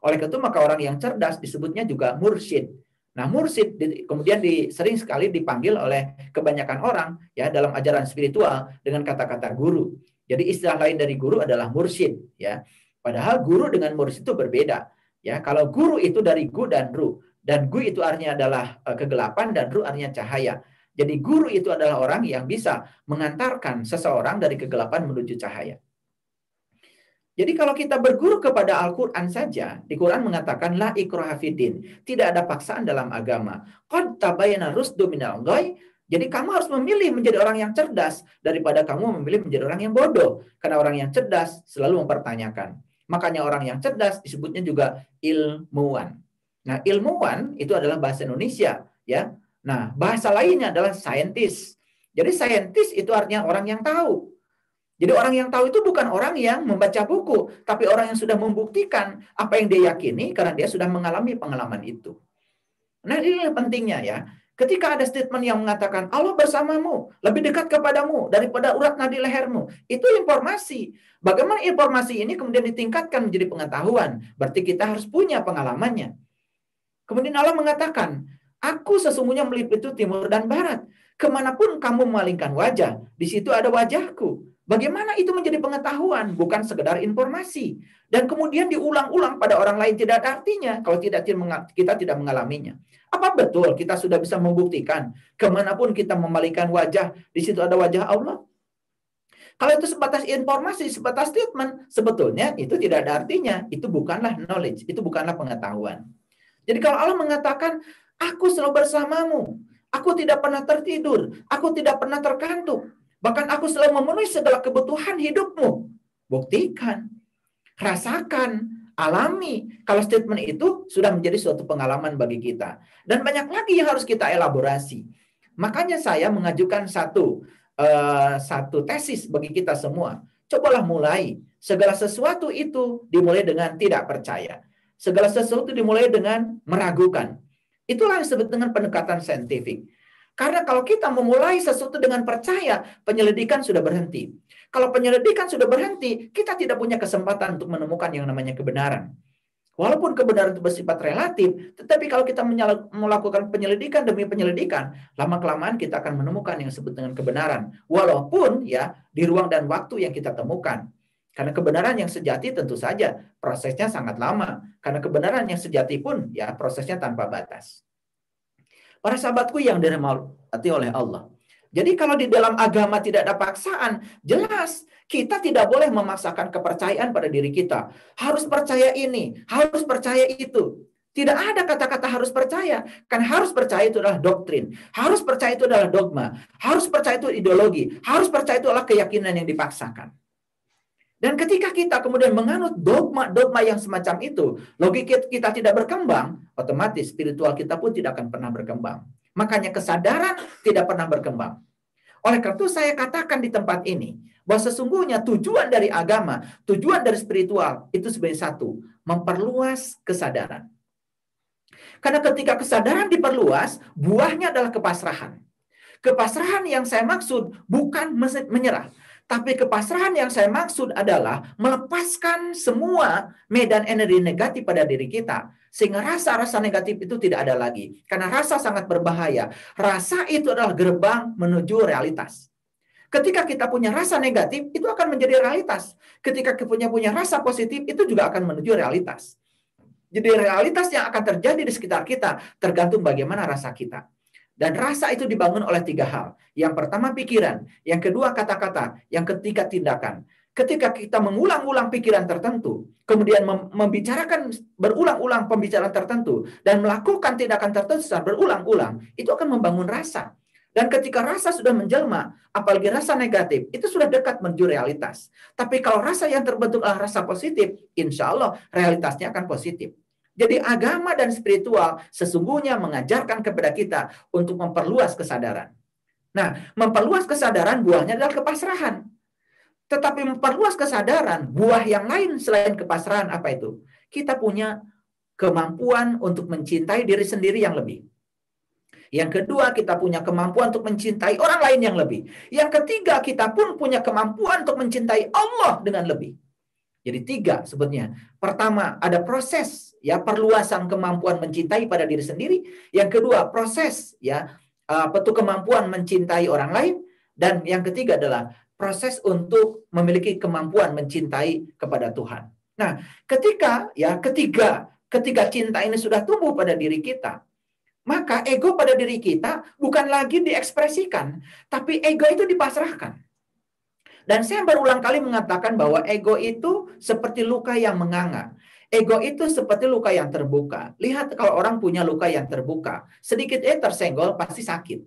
Oleh itu maka orang yang cerdas disebutnya juga mursyid. Nah, mursid kemudian di, sering sekali dipanggil oleh kebanyakan orang ya dalam ajaran spiritual dengan kata-kata guru. Jadi istilah lain dari guru adalah mursid ya. Padahal guru dengan mursid itu berbeda. Ya, kalau guru itu dari gu dan ru dan gu itu artinya adalah uh, kegelapan dan ru artinya cahaya. Jadi guru itu adalah orang yang bisa mengantarkan seseorang dari kegelapan menuju cahaya. Jadi kalau kita berguru kepada Al-Quran saja, di Quran mengatakan la Tidak ada paksaan dalam agama. Qad tabayyana rusdu minal. Jadi kamu harus memilih menjadi orang yang cerdas daripada kamu memilih menjadi orang yang bodoh. Karena orang yang cerdas selalu mempertanyakan. Makanya orang yang cerdas disebutnya juga ilmuwan. Nah, ilmuwan itu adalah bahasa Indonesia, ya. Nah, bahasa lainnya adalah scientist. Jadi scientist itu artinya orang yang tahu. Jadi orang yang tahu itu bukan orang yang membaca buku, tapi orang yang sudah membuktikan apa yang dia yakini karena dia sudah mengalami pengalaman itu. Nah ini pentingnya ya. Ketika ada statement yang mengatakan Allah bersamamu, lebih dekat kepadamu daripada urat nadi lehermu, itu informasi. Bagaimana informasi ini kemudian ditingkatkan menjadi pengetahuan? Berarti kita harus punya pengalamannya. Kemudian Allah mengatakan, Aku sesungguhnya meliputi timur dan barat. Ke mana pun kamu memalingkan wajah, di situ ada wajahku. Bagaimana itu menjadi pengetahuan, bukan sekedar informasi. Dan kemudian diulang-ulang pada orang lain tidak ada artinya kalau tidak kita tidak mengalaminya. Apa betul kita sudah bisa membuktikan ke mana pun kita memalingkan wajah, di situ ada wajah Allah? Kalau itu sebatas informasi, sebatas statement, sebetulnya itu tidak ada artinya. Itu bukanlah knowledge, itu bukanlah pengetahuan. Jadi kalau Allah mengatakan, aku selalu bersamamu, aku tidak pernah tertidur, aku tidak pernah terkantuk, bahkan aku selalu memenuhi segala kebutuhan hidupmu. Buktikan, rasakan, alami. Kalau statement itu sudah menjadi suatu pengalaman bagi kita. Dan banyak lagi yang harus kita elaborasi. Makanya saya mengajukan satu uh, satu tesis bagi kita semua. Cobalah mulai. Segala sesuatu itu dimulai dengan tidak percaya. Segala sesuatu dimulai dengan meragukan. Itulah yang disebut dengan pendekatan saintifik. Karena kalau kita memulai sesuatu dengan percaya, penyelidikan sudah berhenti. Kalau penyelidikan sudah berhenti, kita tidak punya kesempatan untuk menemukan yang namanya kebenaran. Walaupun kebenaran itu bersifat relatif, tetapi kalau kita melakukan penyelidikan demi penyelidikan, lama-kelamaan kita akan menemukan yang disebut dengan kebenaran. Walaupun ya di ruang dan waktu yang kita temukan. Karena kebenaran yang sejati tentu saja prosesnya sangat lama. Karena kebenaran yang sejati pun ya prosesnya tanpa batas. Para sahabatku yang dirahmati oleh Allah. Jadi kalau di dalam agama tidak ada paksaan, jelas kita tidak boleh memaksakan kepercayaan pada diri kita. Harus percaya ini, harus percaya itu. Tidak ada kata-kata harus percaya. Kan harus percaya itu adalah doktrin. Harus percaya itu adalah dogma. Harus percaya itu ideologi. Harus percaya itu adalah keyakinan yang dipaksakan. Dan ketika kita kemudian menganut dogma-dogma yang semacam itu, logika kita tidak berkembang, otomatis spiritual kita pun tidak akan pernah berkembang. Makanya kesadaran tidak pernah berkembang. Oleh karena itu saya katakan di tempat ini, bahwa sesungguhnya tujuan dari agama, tujuan dari spiritual itu sebagai satu, memperluas kesadaran. Karena ketika kesadaran diperluas, buahnya adalah kepasrahan. Kepasrahan yang saya maksud bukan menyerah, tapi kepasrahan yang saya maksud adalah melepaskan semua medan energi negatif pada diri kita. Sehingga rasa-rasa negatif itu tidak ada lagi. Karena rasa sangat berbahaya. Rasa itu adalah gerbang menuju realitas. Ketika kita punya rasa negatif, itu akan menjadi realitas. Ketika kita punya punya rasa positif, itu juga akan menuju realitas. Jadi realitas yang akan terjadi di sekitar kita tergantung bagaimana rasa kita. Dan rasa itu dibangun oleh tiga hal. Yang pertama pikiran, yang kedua kata-kata, yang ketiga tindakan. Ketika kita mengulang-ulang pikiran tertentu, kemudian membicarakan berulang-ulang pembicaraan tertentu, dan melakukan tindakan tertentu secara berulang-ulang, itu akan membangun rasa. Dan ketika rasa sudah menjelma, apalagi rasa negatif, itu sudah dekat menuju realitas. Tapi kalau rasa yang terbentuk adalah rasa positif, insya Allah realitasnya akan positif. Jadi agama dan spiritual sesungguhnya mengajarkan kepada kita untuk memperluas kesadaran. Nah, memperluas kesadaran buahnya adalah kepasrahan. Tetapi memperluas kesadaran, buah yang lain selain kepasrahan apa itu? Kita punya kemampuan untuk mencintai diri sendiri yang lebih. Yang kedua, kita punya kemampuan untuk mencintai orang lain yang lebih. Yang ketiga, kita pun punya kemampuan untuk mencintai Allah dengan lebih. Jadi tiga sebetulnya. Pertama, ada proses ya perluasan kemampuan mencintai pada diri sendiri. Yang kedua, proses ya petu kemampuan mencintai orang lain. Dan yang ketiga adalah proses untuk memiliki kemampuan mencintai kepada Tuhan. Nah, ketika ya ketiga, ketika cinta ini sudah tumbuh pada diri kita, maka ego pada diri kita bukan lagi diekspresikan, tapi ego itu dipasrahkan. Dan saya berulang kali mengatakan bahwa ego itu seperti luka yang menganga. Ego itu seperti luka yang terbuka. Lihat kalau orang punya luka yang terbuka, sedikit eh tersenggol pasti sakit.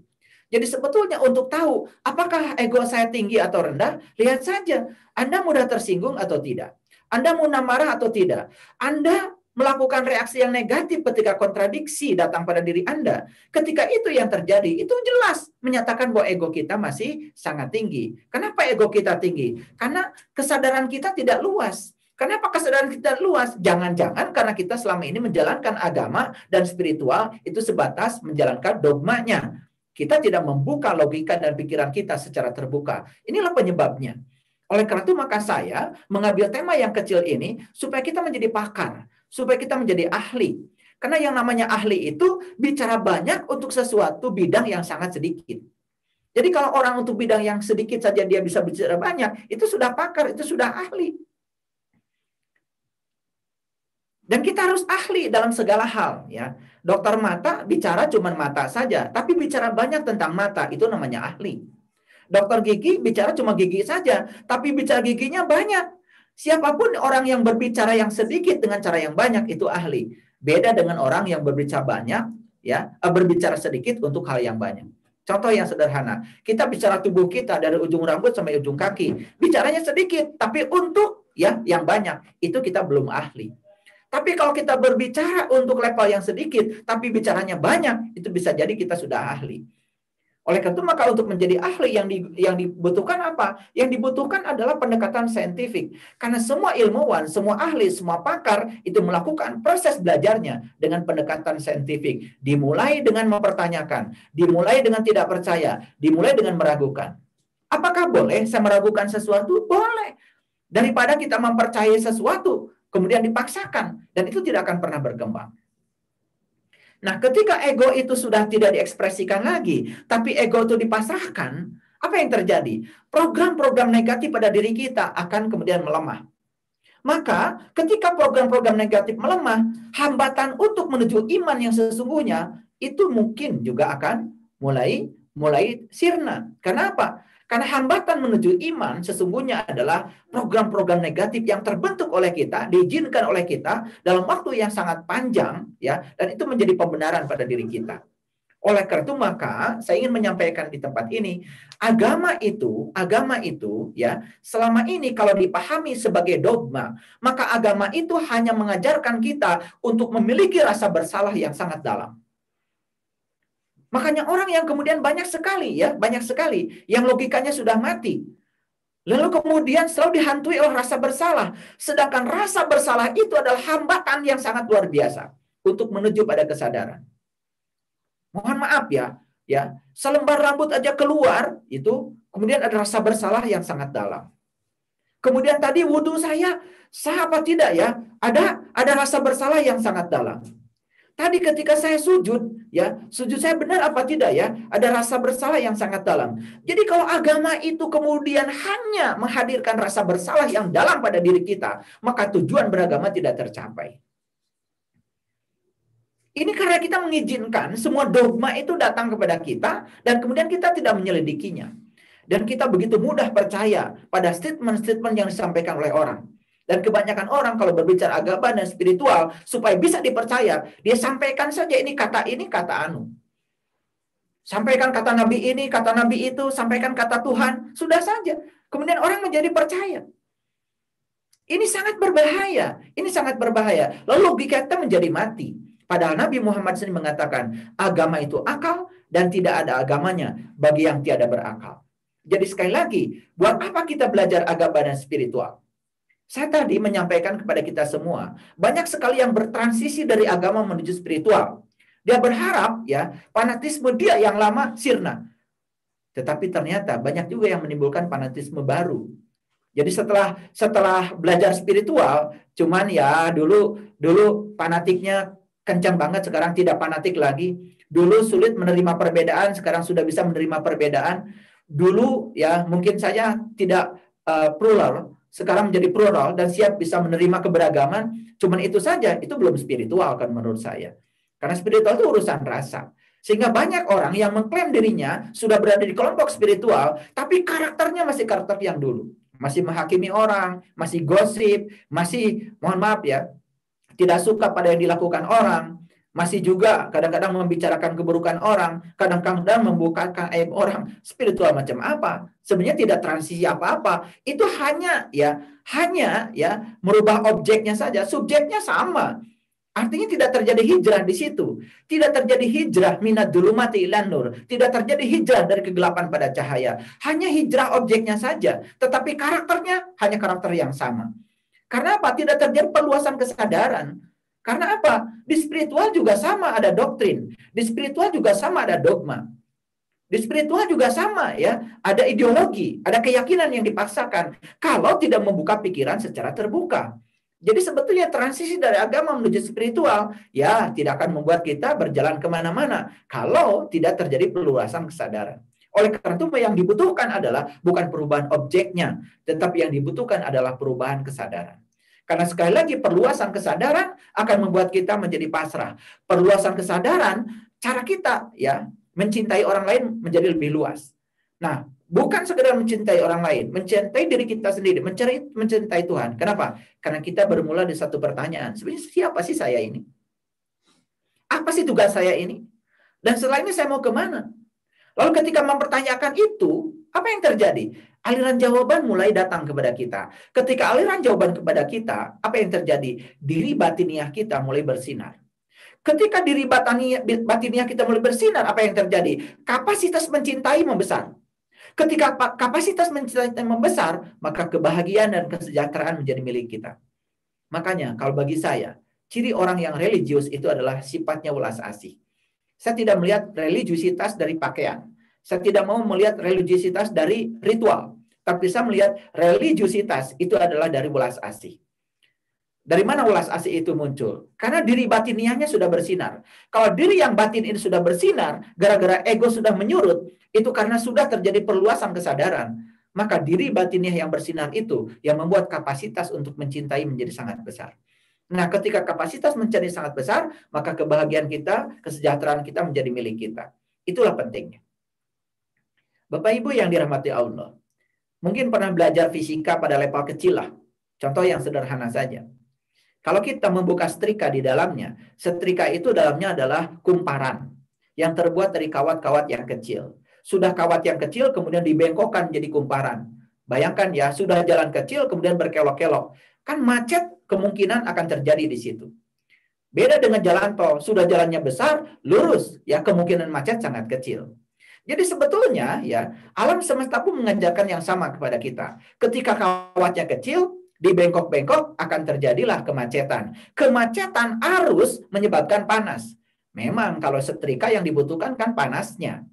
Jadi sebetulnya untuk tahu apakah ego saya tinggi atau rendah, lihat saja Anda mudah tersinggung atau tidak. Anda mudah marah atau tidak. Anda melakukan reaksi yang negatif ketika kontradiksi datang pada diri Anda. Ketika itu yang terjadi, itu jelas menyatakan bahwa ego kita masih sangat tinggi. Kenapa ego kita tinggi? Karena kesadaran kita tidak luas. Kenapa kesadaran kita luas? Jangan-jangan karena kita selama ini menjalankan agama dan spiritual itu sebatas menjalankan dogmanya. Kita tidak membuka logika dan pikiran kita secara terbuka. Inilah penyebabnya. Oleh karena itu maka saya mengambil tema yang kecil ini supaya kita menjadi pakar supaya kita menjadi ahli. Karena yang namanya ahli itu bicara banyak untuk sesuatu bidang yang sangat sedikit. Jadi kalau orang untuk bidang yang sedikit saja dia bisa bicara banyak, itu sudah pakar, itu sudah ahli. Dan kita harus ahli dalam segala hal, ya. Dokter mata bicara cuma mata saja, tapi bicara banyak tentang mata itu namanya ahli. Dokter gigi bicara cuma gigi saja, tapi bicara giginya banyak. Siapa pun orang yang berbicara yang sedikit dengan cara yang banyak itu ahli. Beda dengan orang yang berbicara banyak, ya, eh, berbicara sedikit untuk hal yang banyak. Contoh yang sederhana, kita bicara tubuh kita dari ujung rambut sampai ujung kaki, bicaranya sedikit, tapi untuk ya yang banyak itu kita belum ahli. Tapi kalau kita berbicara untuk level yang sedikit, tapi bicaranya banyak, itu bisa jadi kita sudah ahli. Oleh karena itu maka untuk menjadi ahli yang di, yang dibutuhkan apa? Yang dibutuhkan adalah pendekatan saintifik. Karena semua ilmuwan, semua ahli, semua pakar itu melakukan proses belajarnya dengan pendekatan saintifik. Dimulai dengan mempertanyakan, dimulai dengan tidak percaya, dimulai dengan meragukan. Apakah boleh saya meragukan sesuatu? Boleh. Daripada kita mempercayai sesuatu, kemudian dipaksakan. Dan itu tidak akan pernah berkembang. Nah, ketika ego itu sudah tidak diekspresikan lagi, tapi ego itu dipasrahkan, apa yang terjadi? Program-program negatif pada diri kita akan kemudian melemah. Maka ketika program-program negatif melemah, hambatan untuk menuju iman yang sesungguhnya itu mungkin juga akan mulai mulai sirna. Kenapa? Karena hambatan menuju iman sesungguhnya adalah program-program negatif yang terbentuk oleh kita, diizinkan oleh kita dalam waktu yang sangat panjang, ya, dan itu menjadi pembenaran pada diri kita. Oleh karena itu maka saya ingin menyampaikan di tempat ini, agama itu, agama itu ya, selama ini kalau dipahami sebagai dogma, maka agama itu hanya mengajarkan kita untuk memiliki rasa bersalah yang sangat dalam. Makanya orang yang kemudian banyak sekali ya, banyak sekali yang logikanya sudah mati. Lalu kemudian selalu dihantui oleh rasa bersalah. Sedangkan rasa bersalah itu adalah hambatan yang sangat luar biasa untuk menuju pada kesadaran. Mohon maaf ya, ya selembar rambut aja keluar itu kemudian ada rasa bersalah yang sangat dalam. Kemudian tadi wudhu saya sah apa tidak ya? Ada ada rasa bersalah yang sangat dalam. Tadi ketika saya sujud, ya, sujud saya benar apa tidak ya? Ada rasa bersalah yang sangat dalam. Jadi kalau agama itu kemudian hanya menghadirkan rasa bersalah yang dalam pada diri kita, maka tujuan beragama tidak tercapai. Ini karena kita mengizinkan semua dogma itu datang kepada kita dan kemudian kita tidak menyelidikinya. Dan kita begitu mudah percaya pada statement-statement yang disampaikan oleh orang. Dan kebanyakan orang kalau berbicara agama dan spiritual, supaya bisa dipercaya, dia sampaikan saja ini kata ini, kata anu. Sampaikan kata Nabi ini, kata Nabi itu, sampaikan kata Tuhan, sudah saja. Kemudian orang menjadi percaya. Ini sangat berbahaya. Ini sangat berbahaya. Lalu logika kita menjadi mati. Padahal Nabi Muhammad sendiri mengatakan, agama itu akal dan tidak ada agamanya bagi yang tiada berakal. Jadi sekali lagi, buat apa kita belajar agama dan spiritual? Saya tadi menyampaikan kepada kita semua, banyak sekali yang bertransisi dari agama menuju spiritual. Dia berharap ya, fanatisme dia yang lama sirna. Tetapi ternyata banyak juga yang menimbulkan fanatisme baru. Jadi setelah setelah belajar spiritual, cuman ya dulu dulu fanatiknya kencang banget, sekarang tidak fanatik lagi. Dulu sulit menerima perbedaan, sekarang sudah bisa menerima perbedaan. Dulu ya mungkin saja tidak uh, plural, sekarang menjadi plural dan siap bisa menerima keberagaman, cuman itu saja, itu belum spiritual kan menurut saya. Karena spiritual itu urusan rasa. Sehingga banyak orang yang mengklaim dirinya sudah berada di kelompok spiritual, tapi karakternya masih karakter yang dulu. Masih menghakimi orang, masih gosip, masih, mohon maaf ya, tidak suka pada yang dilakukan orang, masih juga kadang-kadang membicarakan keburukan orang, kadang-kadang membukakan aib orang, spiritual macam apa? Sebenarnya tidak transisi apa-apa. Itu hanya ya, hanya ya merubah objeknya saja, subjeknya sama. Artinya tidak terjadi hijrah di situ. Tidak terjadi hijrah minat mati ilan nur. Tidak terjadi hijrah dari kegelapan pada cahaya. Hanya hijrah objeknya saja. Tetapi karakternya hanya karakter yang sama. Karena apa? Tidak terjadi perluasan kesadaran. Karena apa? Di spiritual juga sama ada doktrin. Di spiritual juga sama ada dogma. Di spiritual juga sama ya, ada ideologi, ada keyakinan yang dipaksakan kalau tidak membuka pikiran secara terbuka. Jadi sebetulnya transisi dari agama menuju spiritual ya tidak akan membuat kita berjalan ke mana-mana kalau tidak terjadi perluasan kesadaran. Oleh karena itu yang dibutuhkan adalah bukan perubahan objeknya, tetapi yang dibutuhkan adalah perubahan kesadaran. Karena sekali lagi perluasan kesadaran akan membuat kita menjadi pasrah. Perluasan kesadaran cara kita ya mencintai orang lain menjadi lebih luas. Nah, Bukan sekedar mencintai orang lain, mencintai diri kita sendiri, mencari mencintai Tuhan. Kenapa? Karena kita bermula di satu pertanyaan. Sebenarnya siapa sih saya ini? Apa sih tugas saya ini? Dan setelah ini saya mau ke mana? Lalu ketika mempertanyakan itu, apa yang terjadi? Aliran jawaban mulai datang kepada kita. Ketika aliran jawaban kepada kita, apa yang terjadi? Diri batiniah kita mulai bersinar. Ketika diri batiniah kita mulai bersinar, apa yang terjadi? Kapasitas mencintai membesar. Ketika kapasitas mencintai membesar, maka kebahagiaan dan kesejahteraan menjadi milik kita. Makanya kalau bagi saya, ciri orang yang religius itu adalah sifatnya ulas asih. Saya tidak melihat religiusitas dari pakaian. Saya tidak mau melihat religiusitas dari ritual. Tapi saya melihat religiusitas itu adalah dari ulas asih. Dari mana ulas asih itu muncul? Karena diri batiniahnya sudah bersinar. Kalau diri yang batin ini sudah bersinar, gara-gara ego sudah menyurut, itu karena sudah terjadi perluasan kesadaran. Maka diri batiniah yang bersinar itu yang membuat kapasitas untuk mencintai menjadi sangat besar. Nah, ketika kapasitas menjadi sangat besar, maka kebahagiaan kita, kesejahteraan kita menjadi milik kita. Itulah pentingnya. Bapak Ibu yang dirahmati Allah, mungkin pernah belajar fisika pada level kecil lah. Contoh yang sederhana saja. Kalau kita membuka setrika di dalamnya, setrika itu dalamnya adalah kumparan yang terbuat dari kawat-kawat yang kecil. Sudah kawat yang kecil kemudian dibengkokkan jadi kumparan. Bayangkan ya, sudah jalan kecil kemudian berkelok-kelok. Kan macet kemungkinan akan terjadi di situ. Beda dengan jalan tol, sudah jalannya besar, lurus, ya kemungkinan macet sangat kecil. Jadi sebetulnya ya alam semesta pun mengajarkan yang sama kepada kita. Ketika kawatnya kecil, di bengkok-bengkok akan terjadilah kemacetan. Kemacetan arus menyebabkan panas. Memang kalau setrika yang dibutuhkan kan panasnya.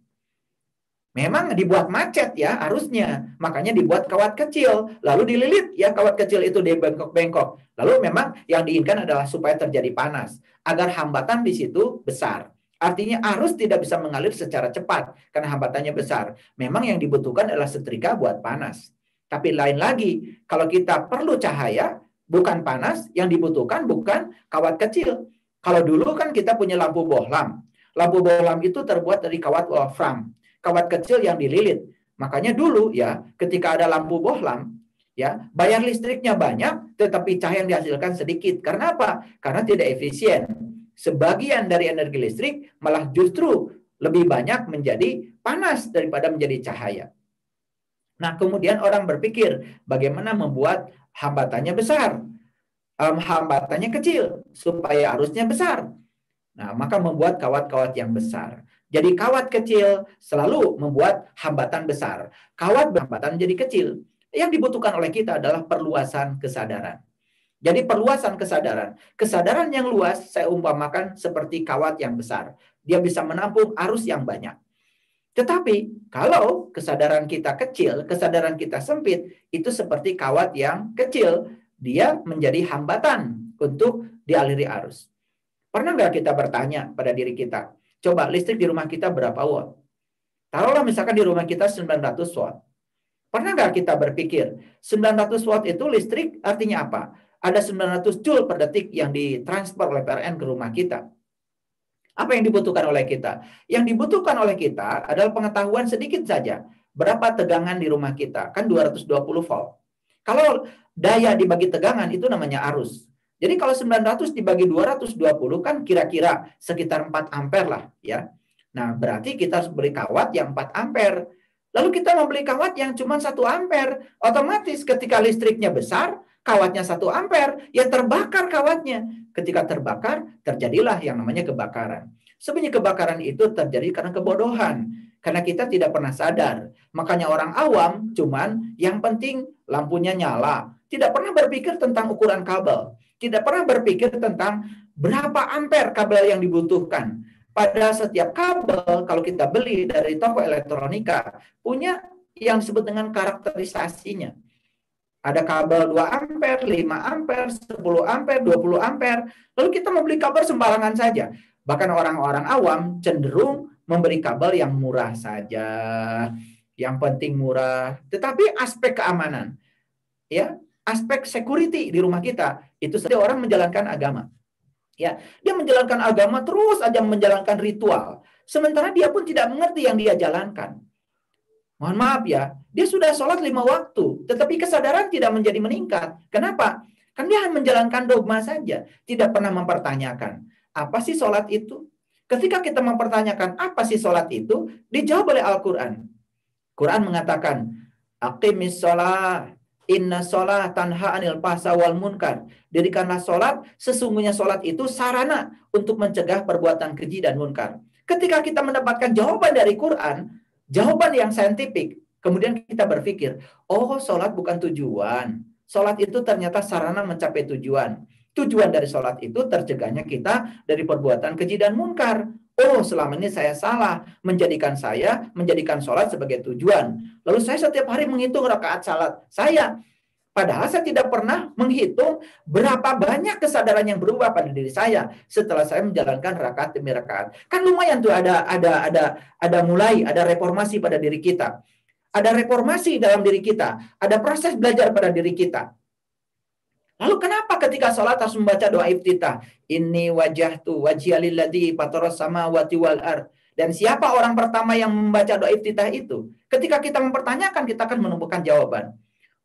Memang dibuat macet ya arusnya. Makanya dibuat kawat kecil. Lalu dililit ya kawat kecil itu di bengkok-bengkok. Lalu memang yang diinginkan adalah supaya terjadi panas. Agar hambatan di situ besar. Artinya arus tidak bisa mengalir secara cepat karena hambatannya besar. Memang yang dibutuhkan adalah setrika buat panas. Tapi lain lagi, kalau kita perlu cahaya, bukan panas, yang dibutuhkan bukan kawat kecil. Kalau dulu kan kita punya lampu bohlam. Lampu bohlam itu terbuat dari kawat wolfram, kawat kecil yang dililit. Makanya dulu ya, ketika ada lampu bohlam, ya bayar listriknya banyak, tetapi cahaya yang dihasilkan sedikit. Karena apa? Karena tidak efisien. Sebagian dari energi listrik malah justru lebih banyak menjadi panas daripada menjadi cahaya. Nah, kemudian orang berpikir bagaimana membuat hambatannya besar, um, hambatannya kecil supaya arusnya besar. Nah, maka membuat kawat-kawat yang besar. Jadi kawat kecil selalu membuat hambatan besar. Kawat hambatan jadi kecil. Yang dibutuhkan oleh kita adalah perluasan kesadaran. Jadi perluasan kesadaran. Kesadaran yang luas saya umpamakan seperti kawat yang besar. Dia bisa menampung arus yang banyak. Tetapi kalau kesadaran kita kecil, kesadaran kita sempit, itu seperti kawat yang kecil. Dia menjadi hambatan untuk dialiri arus. Pernah nggak kita bertanya pada diri kita, coba listrik di rumah kita berapa watt? Taruhlah misalkan di rumah kita 900 watt. Pernah nggak kita berpikir, 900 watt itu listrik artinya apa? Ada 900 joule per detik yang ditransfer oleh PLN ke rumah kita. Apa yang dibutuhkan oleh kita? Yang dibutuhkan oleh kita adalah pengetahuan sedikit saja. Berapa tegangan di rumah kita? Kan 220 volt. Kalau daya dibagi tegangan itu namanya arus. Jadi kalau 900 dibagi 220 kan kira-kira sekitar 4 ampere lah ya. Nah, berarti kita harus beli kawat yang 4 ampere. Lalu kita membeli kawat yang cuma 1 ampere. Otomatis ketika listriknya besar, kawatnya 1 ampere, ya terbakar kawatnya. Ketika terbakar, terjadilah yang namanya kebakaran. Sebenarnya kebakaran itu terjadi karena kebodohan. Karena kita tidak pernah sadar. Makanya orang awam cuman yang penting lampunya nyala. Tidak pernah berpikir tentang ukuran kabel. Tidak pernah berpikir tentang berapa ampere kabel yang dibutuhkan. Pada setiap kabel, kalau kita beli dari toko elektronika, punya yang disebut dengan karakterisasinya ada kabel 2 ampere, 5 ampere, 10 ampere, 20 ampere. Lalu kita membeli kabel sembarangan saja. Bahkan orang-orang awam cenderung memberi kabel yang murah saja. Yang penting murah. Tetapi aspek keamanan, ya, aspek security di rumah kita itu saja orang menjalankan agama. Ya, dia menjalankan agama terus aja menjalankan ritual. Sementara dia pun tidak mengerti yang dia jalankan. Mohon maaf ya, dia sudah sholat lima waktu, tetapi kesadaran tidak menjadi meningkat. Kenapa? Kan dia menjalankan dogma saja, tidak pernah mempertanyakan. Apa sih sholat itu? Ketika kita mempertanyakan apa sih sholat itu, dijawab oleh Al-Quran. Quran mengatakan, Aqimis sholat, inna sholat tanha anil pasa wal munkar. Dirikanlah sholat, sesungguhnya sholat itu sarana untuk mencegah perbuatan keji dan munkar. Ketika kita mendapatkan jawaban dari Quran, jawaban yang saintifik. Kemudian kita berpikir, oh sholat bukan tujuan. Sholat itu ternyata sarana mencapai tujuan. Tujuan dari sholat itu tercegahnya kita dari perbuatan keji dan munkar. Oh, selama ini saya salah menjadikan saya menjadikan sholat sebagai tujuan. Lalu saya setiap hari menghitung rakaat salat saya. Padahal saya tidak pernah menghitung berapa banyak kesadaran yang berubah pada diri saya setelah saya menjalankan rakaat demi rakaat. Kan lumayan tuh ada ada ada ada mulai, ada reformasi pada diri kita. Ada reformasi dalam diri kita, ada proses belajar pada diri kita. Lalu kenapa ketika sholat harus membaca doa iftitah? Ini wajah tu wajhialilladzi pataros sama wati wal ar. Dan siapa orang pertama yang membaca doa iftitah itu? Ketika kita mempertanyakan, kita akan menemukan jawaban.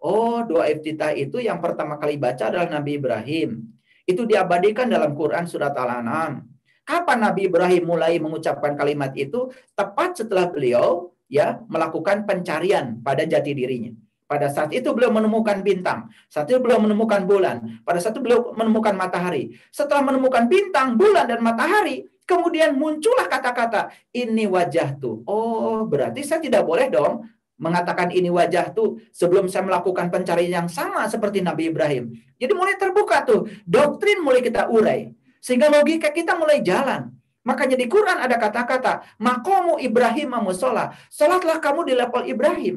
Oh, doa iftitah itu yang pertama kali baca adalah Nabi Ibrahim. Itu diabadikan dalam Quran surat Al-An'am. Kapan Nabi Ibrahim mulai mengucapkan kalimat itu? Tepat setelah beliau ya melakukan pencarian pada jati dirinya. Pada saat itu beliau menemukan bintang. Saat itu beliau menemukan bulan. Pada saat itu beliau menemukan matahari. Setelah menemukan bintang, bulan, dan matahari, kemudian muncullah kata-kata, ini wajah tuh. Oh, berarti saya tidak boleh dong mengatakan ini wajah tuh sebelum saya melakukan pencarian yang sama seperti Nabi Ibrahim. Jadi mulai terbuka tuh, doktrin mulai kita urai. Sehingga logika kita mulai jalan. Makanya di Quran ada kata-kata, makomu Ibrahim musola. Salatlah kamu di level Ibrahim.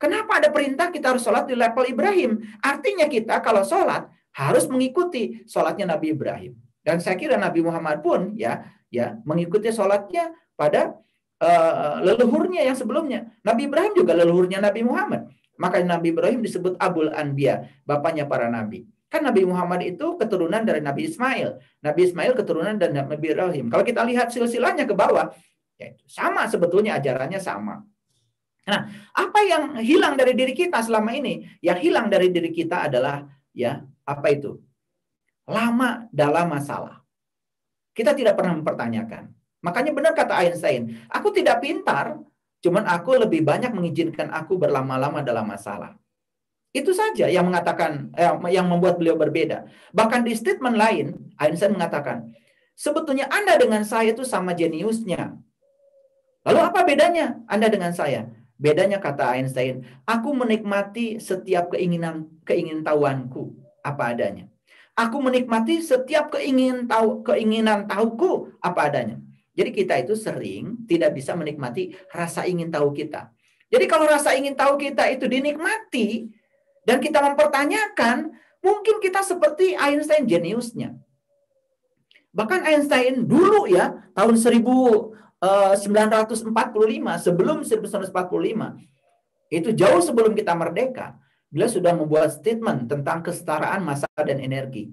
Kenapa ada perintah kita harus sholat di level Ibrahim? Artinya kita kalau sholat harus mengikuti sholatnya Nabi Ibrahim. Dan saya kira Nabi Muhammad pun ya ya mengikuti sholatnya pada uh, leluhurnya yang sebelumnya. Nabi Ibrahim juga leluhurnya Nabi Muhammad. Maka Nabi Ibrahim disebut Abul Anbiya, bapaknya para nabi. Kan Nabi Muhammad itu keturunan dari Nabi Ismail. Nabi Ismail keturunan dari Nabi Ibrahim. Kalau kita lihat silsilahnya ke bawah, ya sama sebetulnya ajarannya sama. Nah, apa yang hilang dari diri kita selama ini? Yang hilang dari diri kita adalah ya, apa itu? Lama dalam masalah. Kita tidak pernah mempertanyakan. Makanya benar kata Einstein, aku tidak pintar, cuman aku lebih banyak mengizinkan aku berlama-lama dalam masalah. Itu saja yang mengatakan eh, yang membuat beliau berbeda. Bahkan di statement lain, Einstein mengatakan, sebetulnya Anda dengan saya itu sama jeniusnya. Lalu apa bedanya Anda dengan saya? Bedanya kata Einstein, aku menikmati setiap keinginan keingin tahuanku apa adanya. Aku menikmati setiap keingin tahu keinginan tahuku apa adanya. Jadi kita itu sering tidak bisa menikmati rasa ingin tahu kita. Jadi kalau rasa ingin tahu kita itu dinikmati dan kita mempertanyakan, mungkin kita seperti Einstein jeniusnya. Bahkan Einstein dulu ya, tahun 1945, eh, sebelum 1945, itu jauh sebelum kita merdeka, beliau sudah membuat statement tentang kesetaraan massa dan energi.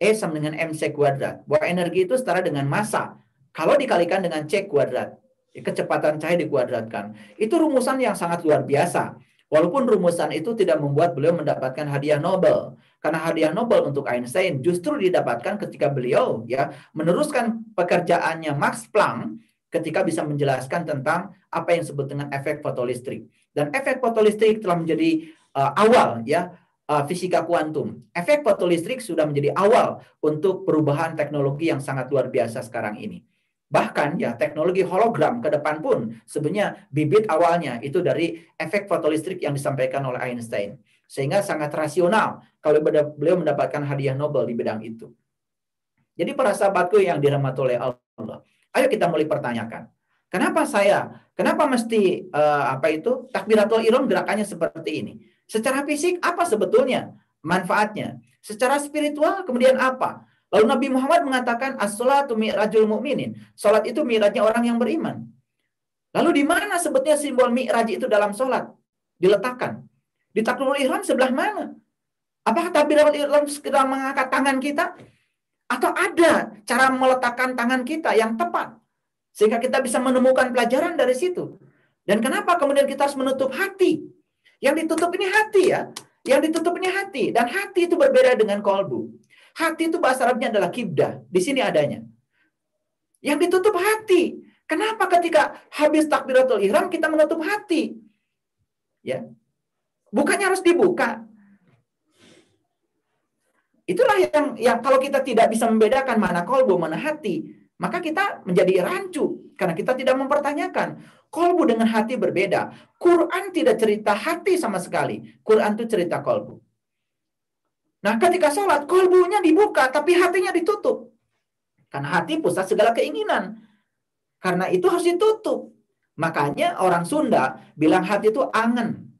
E sama dengan MC kuadrat. Bahwa energi itu setara dengan massa kalau dikalikan dengan C kuadrat, kecepatan cahaya dikuadratkan. Itu rumusan yang sangat luar biasa. Walaupun rumusan itu tidak membuat beliau mendapatkan hadiah Nobel. Karena hadiah Nobel untuk Einstein justru didapatkan ketika beliau ya meneruskan pekerjaannya Max Planck ketika bisa menjelaskan tentang apa yang disebut dengan efek fotolistrik. Dan efek fotolistrik telah menjadi uh, awal ya uh, fisika kuantum. Efek fotolistrik sudah menjadi awal untuk perubahan teknologi yang sangat luar biasa sekarang ini. Bahkan ya teknologi hologram ke depan pun sebenarnya bibit awalnya itu dari efek fotolistrik yang disampaikan oleh Einstein. Sehingga sangat rasional kalau beliau mendapatkan hadiah Nobel di bidang itu. Jadi para sahabatku yang dirahmati oleh Allah, ayo kita mulai pertanyakan. Kenapa saya? Kenapa mesti uh, apa itu takbiratul ihram gerakannya seperti ini? Secara fisik apa sebetulnya manfaatnya? Secara spiritual kemudian apa? Lalu Nabi Muhammad mengatakan as-salatu mi'rajul mu'minin. Salat itu mi'rajnya orang yang beriman. Lalu di mana sebetulnya simbol mi'raj itu dalam salat? Diletakkan. Di takbiratul ihram sebelah mana? Apakah takbiratul ihram sekedar mengangkat tangan kita? Atau ada cara meletakkan tangan kita yang tepat? Sehingga kita bisa menemukan pelajaran dari situ. Dan kenapa kemudian kita harus menutup hati? Yang ditutup ini hati ya. Yang ditutup ini hati. Dan hati itu berbeda dengan kolbu. Hati itu bahasa Arabnya adalah kibdah. Di sini adanya. Yang ditutup hati. Kenapa ketika habis takbiratul ihram kita menutup hati? Ya. Bukannya harus dibuka. Itulah yang yang kalau kita tidak bisa membedakan mana kolbu, mana hati, maka kita menjadi rancu karena kita tidak mempertanyakan. Kolbu dengan hati berbeda. Quran tidak cerita hati sama sekali. Quran itu cerita kolbu. Nah ketika sholat, kolbunya dibuka tapi hatinya ditutup. Karena hati pusat segala keinginan. Karena itu harus ditutup. Makanya orang Sunda bilang hati itu angen.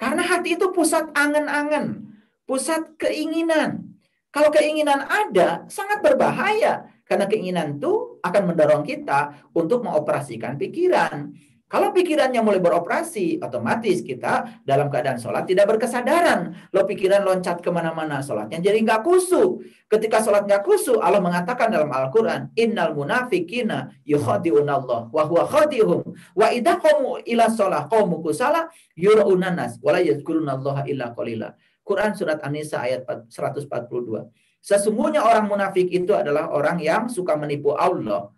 Karena hati itu pusat angen-angen. Pusat keinginan. Kalau keinginan ada, sangat berbahaya. Karena keinginan itu akan mendorong kita untuk mengoperasikan pikiran. Kalau pikirannya mulai beroperasi, otomatis kita dalam keadaan sholat tidak berkesadaran. Lo pikiran loncat ke mana-mana, sholatnya jadi nggak kusuk. Ketika sholat nggak kusuk, Allah mengatakan dalam Al-Quran, Innal munafikina yukhadi'unallah wa huwa khadihum wa idha qamu ila sholah qamu kusala yura'unanas wa la yadkurunallaha illa qalila. Quran surat An-Nisa ayat 142. Sesungguhnya orang munafik itu adalah orang yang suka menipu Allah.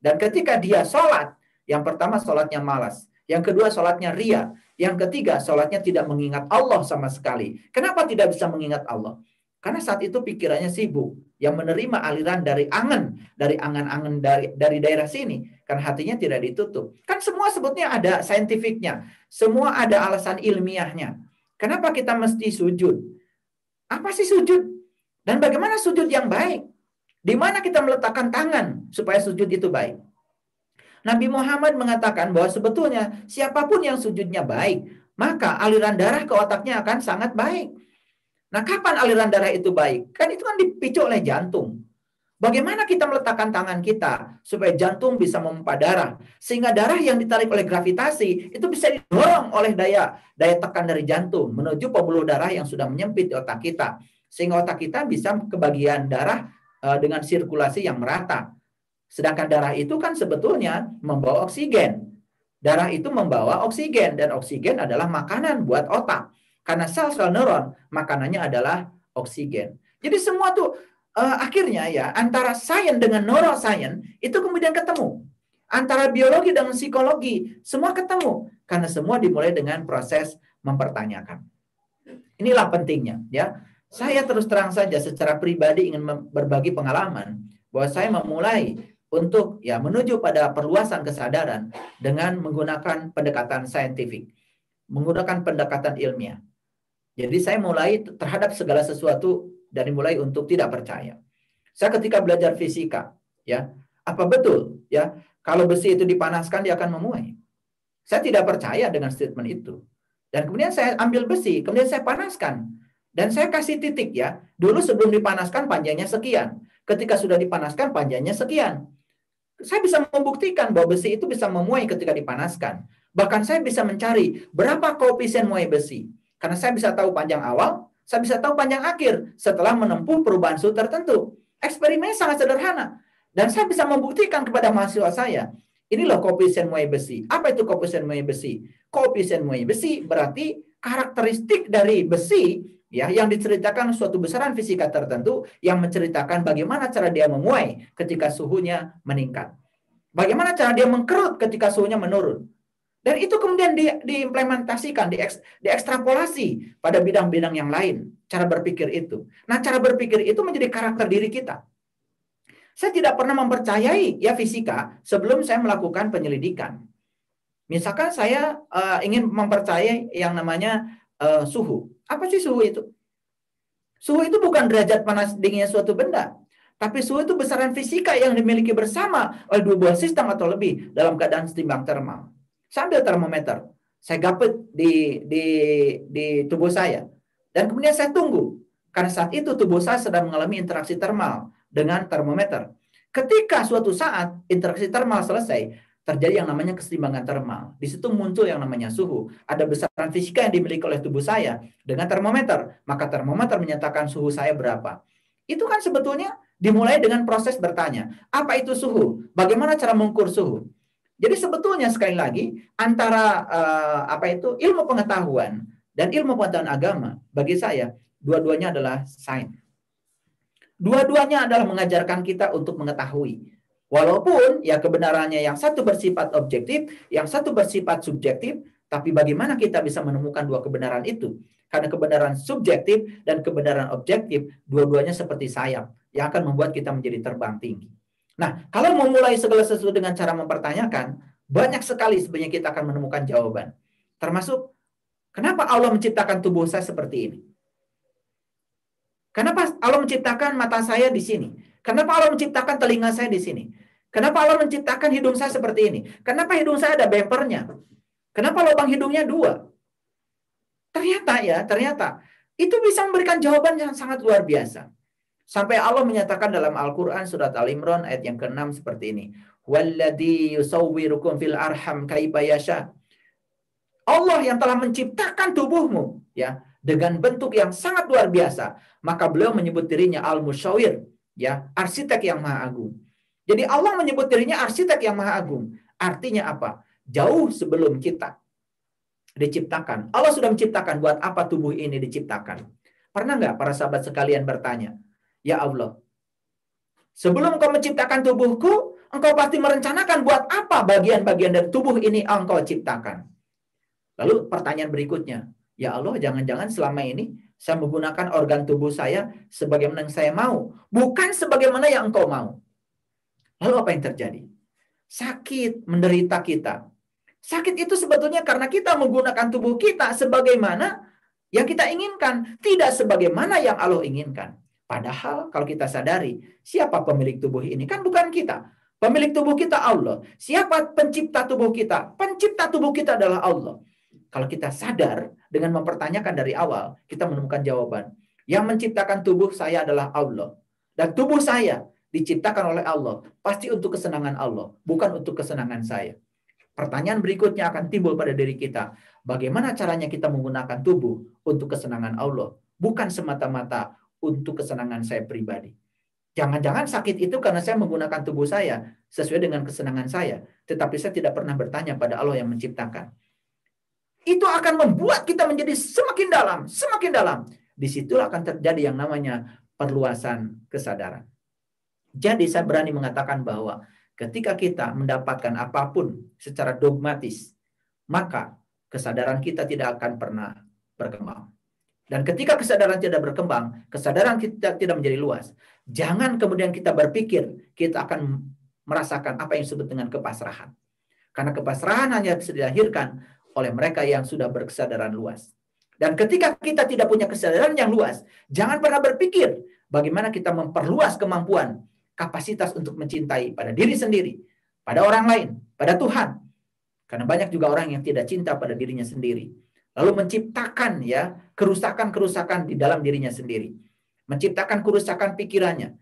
Dan ketika dia sholat, yang pertama sholatnya malas. Yang kedua sholatnya ria. Yang ketiga sholatnya tidak mengingat Allah sama sekali. Kenapa tidak bisa mengingat Allah? Karena saat itu pikirannya sibuk. Yang menerima aliran dari angan. Dari angan-angan dari, dari daerah sini. Karena hatinya tidak ditutup. Kan semua sebutnya ada saintifiknya. Semua ada alasan ilmiahnya. Kenapa kita mesti sujud? Apa sih sujud? Dan bagaimana sujud yang baik? Di mana kita meletakkan tangan supaya sujud itu baik? Nabi Muhammad mengatakan bahwa sebetulnya siapa pun yang sujudnya baik, maka aliran darah ke otaknya akan sangat baik. Nah, kapan aliran darah itu baik? Kan itu kan dipicu oleh jantung. Bagaimana kita meletakkan tangan kita supaya jantung bisa memompa darah sehingga darah yang ditarik oleh gravitasi itu bisa didorong oleh daya daya tekan dari jantung menuju pembuluh darah yang sudah menyempit di otak kita sehingga otak kita bisa kebagian darah uh, dengan sirkulasi yang merata. Sedangkan darah itu kan sebetulnya membawa oksigen. Darah itu membawa oksigen dan oksigen adalah makanan buat otak. Karena sel-sel neuron makanannya adalah oksigen. Jadi semua tuh uh, akhirnya ya antara sains dengan neuroscience itu kemudian ketemu. Antara biologi dan psikologi semua ketemu karena semua dimulai dengan proses mempertanyakan. Inilah pentingnya ya. Saya terus terang saja secara pribadi ingin berbagi pengalaman bahwa saya memulai untuk ya menuju pada perluasan kesadaran dengan menggunakan pendekatan saintifik, menggunakan pendekatan ilmiah. Jadi saya mulai terhadap segala sesuatu dari mulai untuk tidak percaya. Saya ketika belajar fisika, ya, apa betul ya kalau besi itu dipanaskan dia akan memuai? Saya tidak percaya dengan statement itu. Dan kemudian saya ambil besi, kemudian saya panaskan. Dan saya kasih titik ya. Dulu sebelum dipanaskan panjangnya sekian. Ketika sudah dipanaskan panjangnya sekian. Saya bisa membuktikan bahwa besi itu bisa memuai ketika dipanaskan. Bahkan saya bisa mencari berapa koefisien muai besi. Karena saya bisa tahu panjang awal, saya bisa tahu panjang akhir setelah menempuh perubahan suhu tertentu. Eksperimennya sangat sederhana. Dan saya bisa membuktikan kepada mahasiswa saya, ini loh koefisien muai besi. Apa itu koefisien muai besi? Koefisien muai besi berarti karakteristik dari besi ya yang diceritakan suatu besaran fisika tertentu yang menceritakan bagaimana cara dia memuai ketika suhunya meningkat. Bagaimana cara dia mengkerut ketika suhunya menurun. Dan itu kemudian di, diimplementasikan, dieks, diekstrapolasi pada bidang-bidang yang lain. Cara berpikir itu. Nah, cara berpikir itu menjadi karakter diri kita. Saya tidak pernah mempercayai ya fisika sebelum saya melakukan penyelidikan. Misalkan saya uh, ingin mempercayai yang namanya uh, suhu. Apa sih suhu itu? Suhu itu bukan derajat panas dinginnya suatu benda. Tapi suhu itu besaran fisika yang dimiliki bersama oleh dua buah sistem atau lebih dalam keadaan setimbang termal. Sambil termometer. Saya gapet di, di, di tubuh saya. Dan kemudian saya tunggu. Karena saat itu tubuh saya sedang mengalami interaksi termal dengan termometer. Ketika suatu saat interaksi termal selesai, terjadi yang namanya keseimbangan termal. Di situ muncul yang namanya suhu. Ada besaran fisika yang dimiliki oleh tubuh saya dengan termometer. Maka termometer menyatakan suhu saya berapa. Itu kan sebetulnya dimulai dengan proses bertanya, apa itu suhu? Bagaimana cara mengukur suhu? Jadi sebetulnya sekali lagi antara uh, apa itu ilmu pengetahuan dan ilmu pengetahuan agama bagi saya dua-duanya adalah sains. Dua-duanya adalah mengajarkan kita untuk mengetahui. Walaupun ya kebenarannya yang satu bersifat objektif, yang satu bersifat subjektif, tapi bagaimana kita bisa menemukan dua kebenaran itu? Karena kebenaran subjektif dan kebenaran objektif dua-duanya seperti sayap yang akan membuat kita menjadi terbang tinggi. Nah, kalau memulai segala sesuatu dengan cara mempertanyakan, banyak sekali sebenarnya kita akan menemukan jawaban. Termasuk, kenapa Allah menciptakan tubuh saya seperti ini? Kenapa Allah menciptakan mata saya di sini? Kenapa Allah menciptakan telinga saya di sini? Kenapa Allah menciptakan hidung saya seperti ini? Kenapa hidung saya ada bempernya? Kenapa lubang hidungnya dua? Ternyata ya, ternyata itu bisa memberikan jawaban yang sangat luar biasa. Sampai Allah menyatakan dalam Al-Quran surat Al-Imran ayat yang ke-6 seperti ini. Walladhi fil arham kaibayasha. Allah yang telah menciptakan tubuhmu ya dengan bentuk yang sangat luar biasa. Maka beliau menyebut dirinya Al-Musyawir, ya, arsitek yang maha agung. Jadi Allah menyebut dirinya arsitek yang maha agung. Artinya apa? Jauh sebelum kita diciptakan. Allah sudah menciptakan buat apa tubuh ini diciptakan. Pernah nggak para sahabat sekalian bertanya, Ya Allah, sebelum engkau menciptakan tubuhku, engkau pasti merencanakan buat apa bagian-bagian dari tubuh ini engkau ciptakan. Lalu pertanyaan berikutnya, Ya Allah, jangan-jangan selama ini saya menggunakan organ tubuh saya sebagaimana yang saya mau, bukan sebagaimana yang engkau mau. Lalu apa yang terjadi? Sakit menderita kita. Sakit itu sebetulnya karena kita menggunakan tubuh kita sebagaimana yang kita inginkan, tidak sebagaimana yang Allah inginkan. Padahal kalau kita sadari, siapa pemilik tubuh ini? Kan bukan kita. Pemilik tubuh kita Allah. Siapa pencipta tubuh kita? Pencipta tubuh kita adalah Allah. Kalau kita sadar dengan mempertanyakan dari awal, kita menemukan jawaban. Yang menciptakan tubuh saya adalah Allah. Dan tubuh saya diciptakan oleh Allah. Pasti untuk kesenangan Allah, bukan untuk kesenangan saya. Pertanyaan berikutnya akan timbul pada diri kita. Bagaimana caranya kita menggunakan tubuh untuk kesenangan Allah? Bukan semata-mata untuk kesenangan saya pribadi. Jangan-jangan sakit itu karena saya menggunakan tubuh saya sesuai dengan kesenangan saya, tetapi saya tidak pernah bertanya pada Allah yang menciptakan. Itu akan membuat kita menjadi semakin dalam, semakin dalam. Di situlah akan terjadi yang namanya perluasan kesadaran. Jadi saya berani mengatakan bahwa ketika kita mendapatkan apa pun secara dogmatis, maka kesadaran kita tidak akan pernah berkembang. Dan ketika kesadaran tidak berkembang, kesadaran kita tidak menjadi luas. Jangan kemudian kita berpikir kita akan merasakan apa yang disebut dengan kepasrahan. Karena kepasrahan hanya bisa dilahirkan oleh mereka yang sudah berkesadaran luas. Dan ketika kita tidak punya kesadaran yang luas, jangan pernah berpikir bagaimana kita memperluas kemampuan, kapasitas untuk mencintai pada diri sendiri, pada orang lain, pada Tuhan. Karena banyak juga orang yang tidak cinta pada dirinya sendiri lalu menciptakan ya kerusakan-kerusakan di dalam dirinya sendiri, menciptakan kerusakan pikirannya,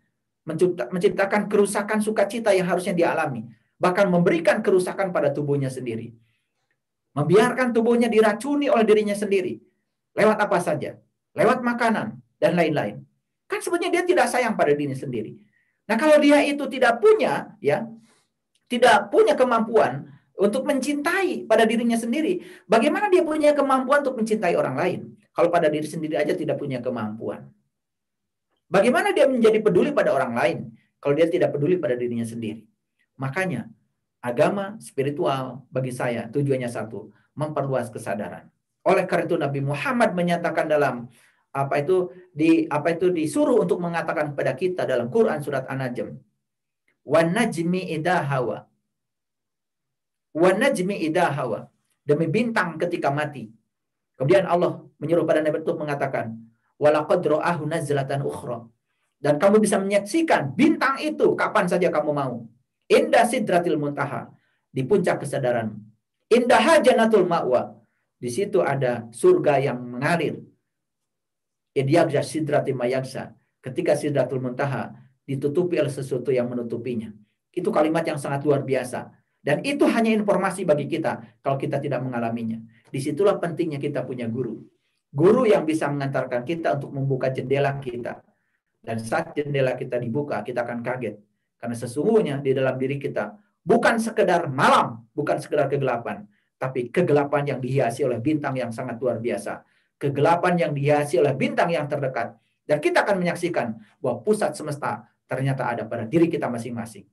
menciptakan kerusakan sukacita yang harusnya dialami, bahkan memberikan kerusakan pada tubuhnya sendiri. Membiarkan tubuhnya diracuni oleh dirinya sendiri. Lewat apa saja? Lewat makanan dan lain-lain. Kan sebenarnya dia tidak sayang pada dirinya sendiri. Nah, kalau dia itu tidak punya ya, tidak punya kemampuan untuk mencintai pada dirinya sendiri. Bagaimana dia punya kemampuan untuk mencintai orang lain kalau pada diri sendiri aja tidak punya kemampuan? Bagaimana dia menjadi peduli pada orang lain kalau dia tidak peduli pada dirinya sendiri? Makanya agama spiritual bagi saya tujuannya satu, memperluas kesadaran. Oleh karena itu Nabi Muhammad menyatakan dalam apa itu di apa itu disuruh untuk mengatakan kepada kita dalam Quran surat An-Najm. Wan najmi idahawa Wa najmi idha hawa. Demi bintang ketika mati. Kemudian Allah menyuruh pada Nabi Nuh mengatakan, walaqad ra'ahu nazlatan ukhra. Dan kamu bisa menyaksikan bintang itu kapan saja kamu mau. Indah sidratil muntaha. Di puncak kesadaran. Indah janatul ma'wa. Di situ ada surga yang mengalir. Idyagza sidrati mayaksa. Ketika sidratul muntaha ditutupi oleh sesuatu yang menutupinya. Itu kalimat yang sangat luar biasa. Dan itu hanya informasi bagi kita kalau kita tidak mengalaminya. Di situlah pentingnya kita punya guru. Guru yang bisa mengantarkan kita untuk membuka jendela kita. Dan saat jendela kita dibuka, kita akan kaget. Karena sesungguhnya di dalam diri kita Bukan sekedar malam, bukan sekedar kegelapan, tapi kegelapan yang dihiasi oleh bintang yang sangat luar biasa. Kegelapan yang dihiasi oleh bintang yang terdekat. Dan kita akan menyaksikan bahwa pusat semesta ternyata ada pada diri kita masing-masing.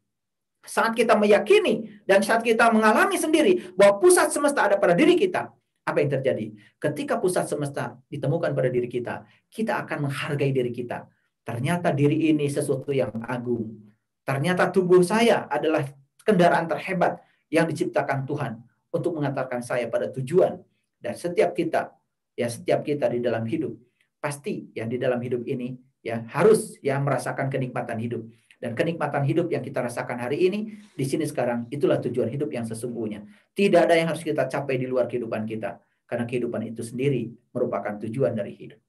Saat kita meyakini dan saat kita mengalami sendiri bahwa pusat semesta ada pada diri kita, apa yang terjadi? Ketika pusat semesta ditemukan pada diri kita, kita akan menghargai diri kita. Ternyata diri ini sesuatu yang agung. Ternyata tubuh saya adalah kendaraan terhebat yang diciptakan Tuhan untuk mengantarkan saya pada tujuan. Dan setiap kita, ya setiap kita di dalam hidup, pasti ya di dalam hidup ini ya harus ya merasakan kenikmatan hidup. Dan kenikmatan hidup yang kita rasakan hari ini, di sini sekarang, itulah tujuan hidup yang sesungguhnya. Tidak ada yang harus kita capai di luar kehidupan kita. Karena kehidupan itu sendiri merupakan tujuan dari hidup.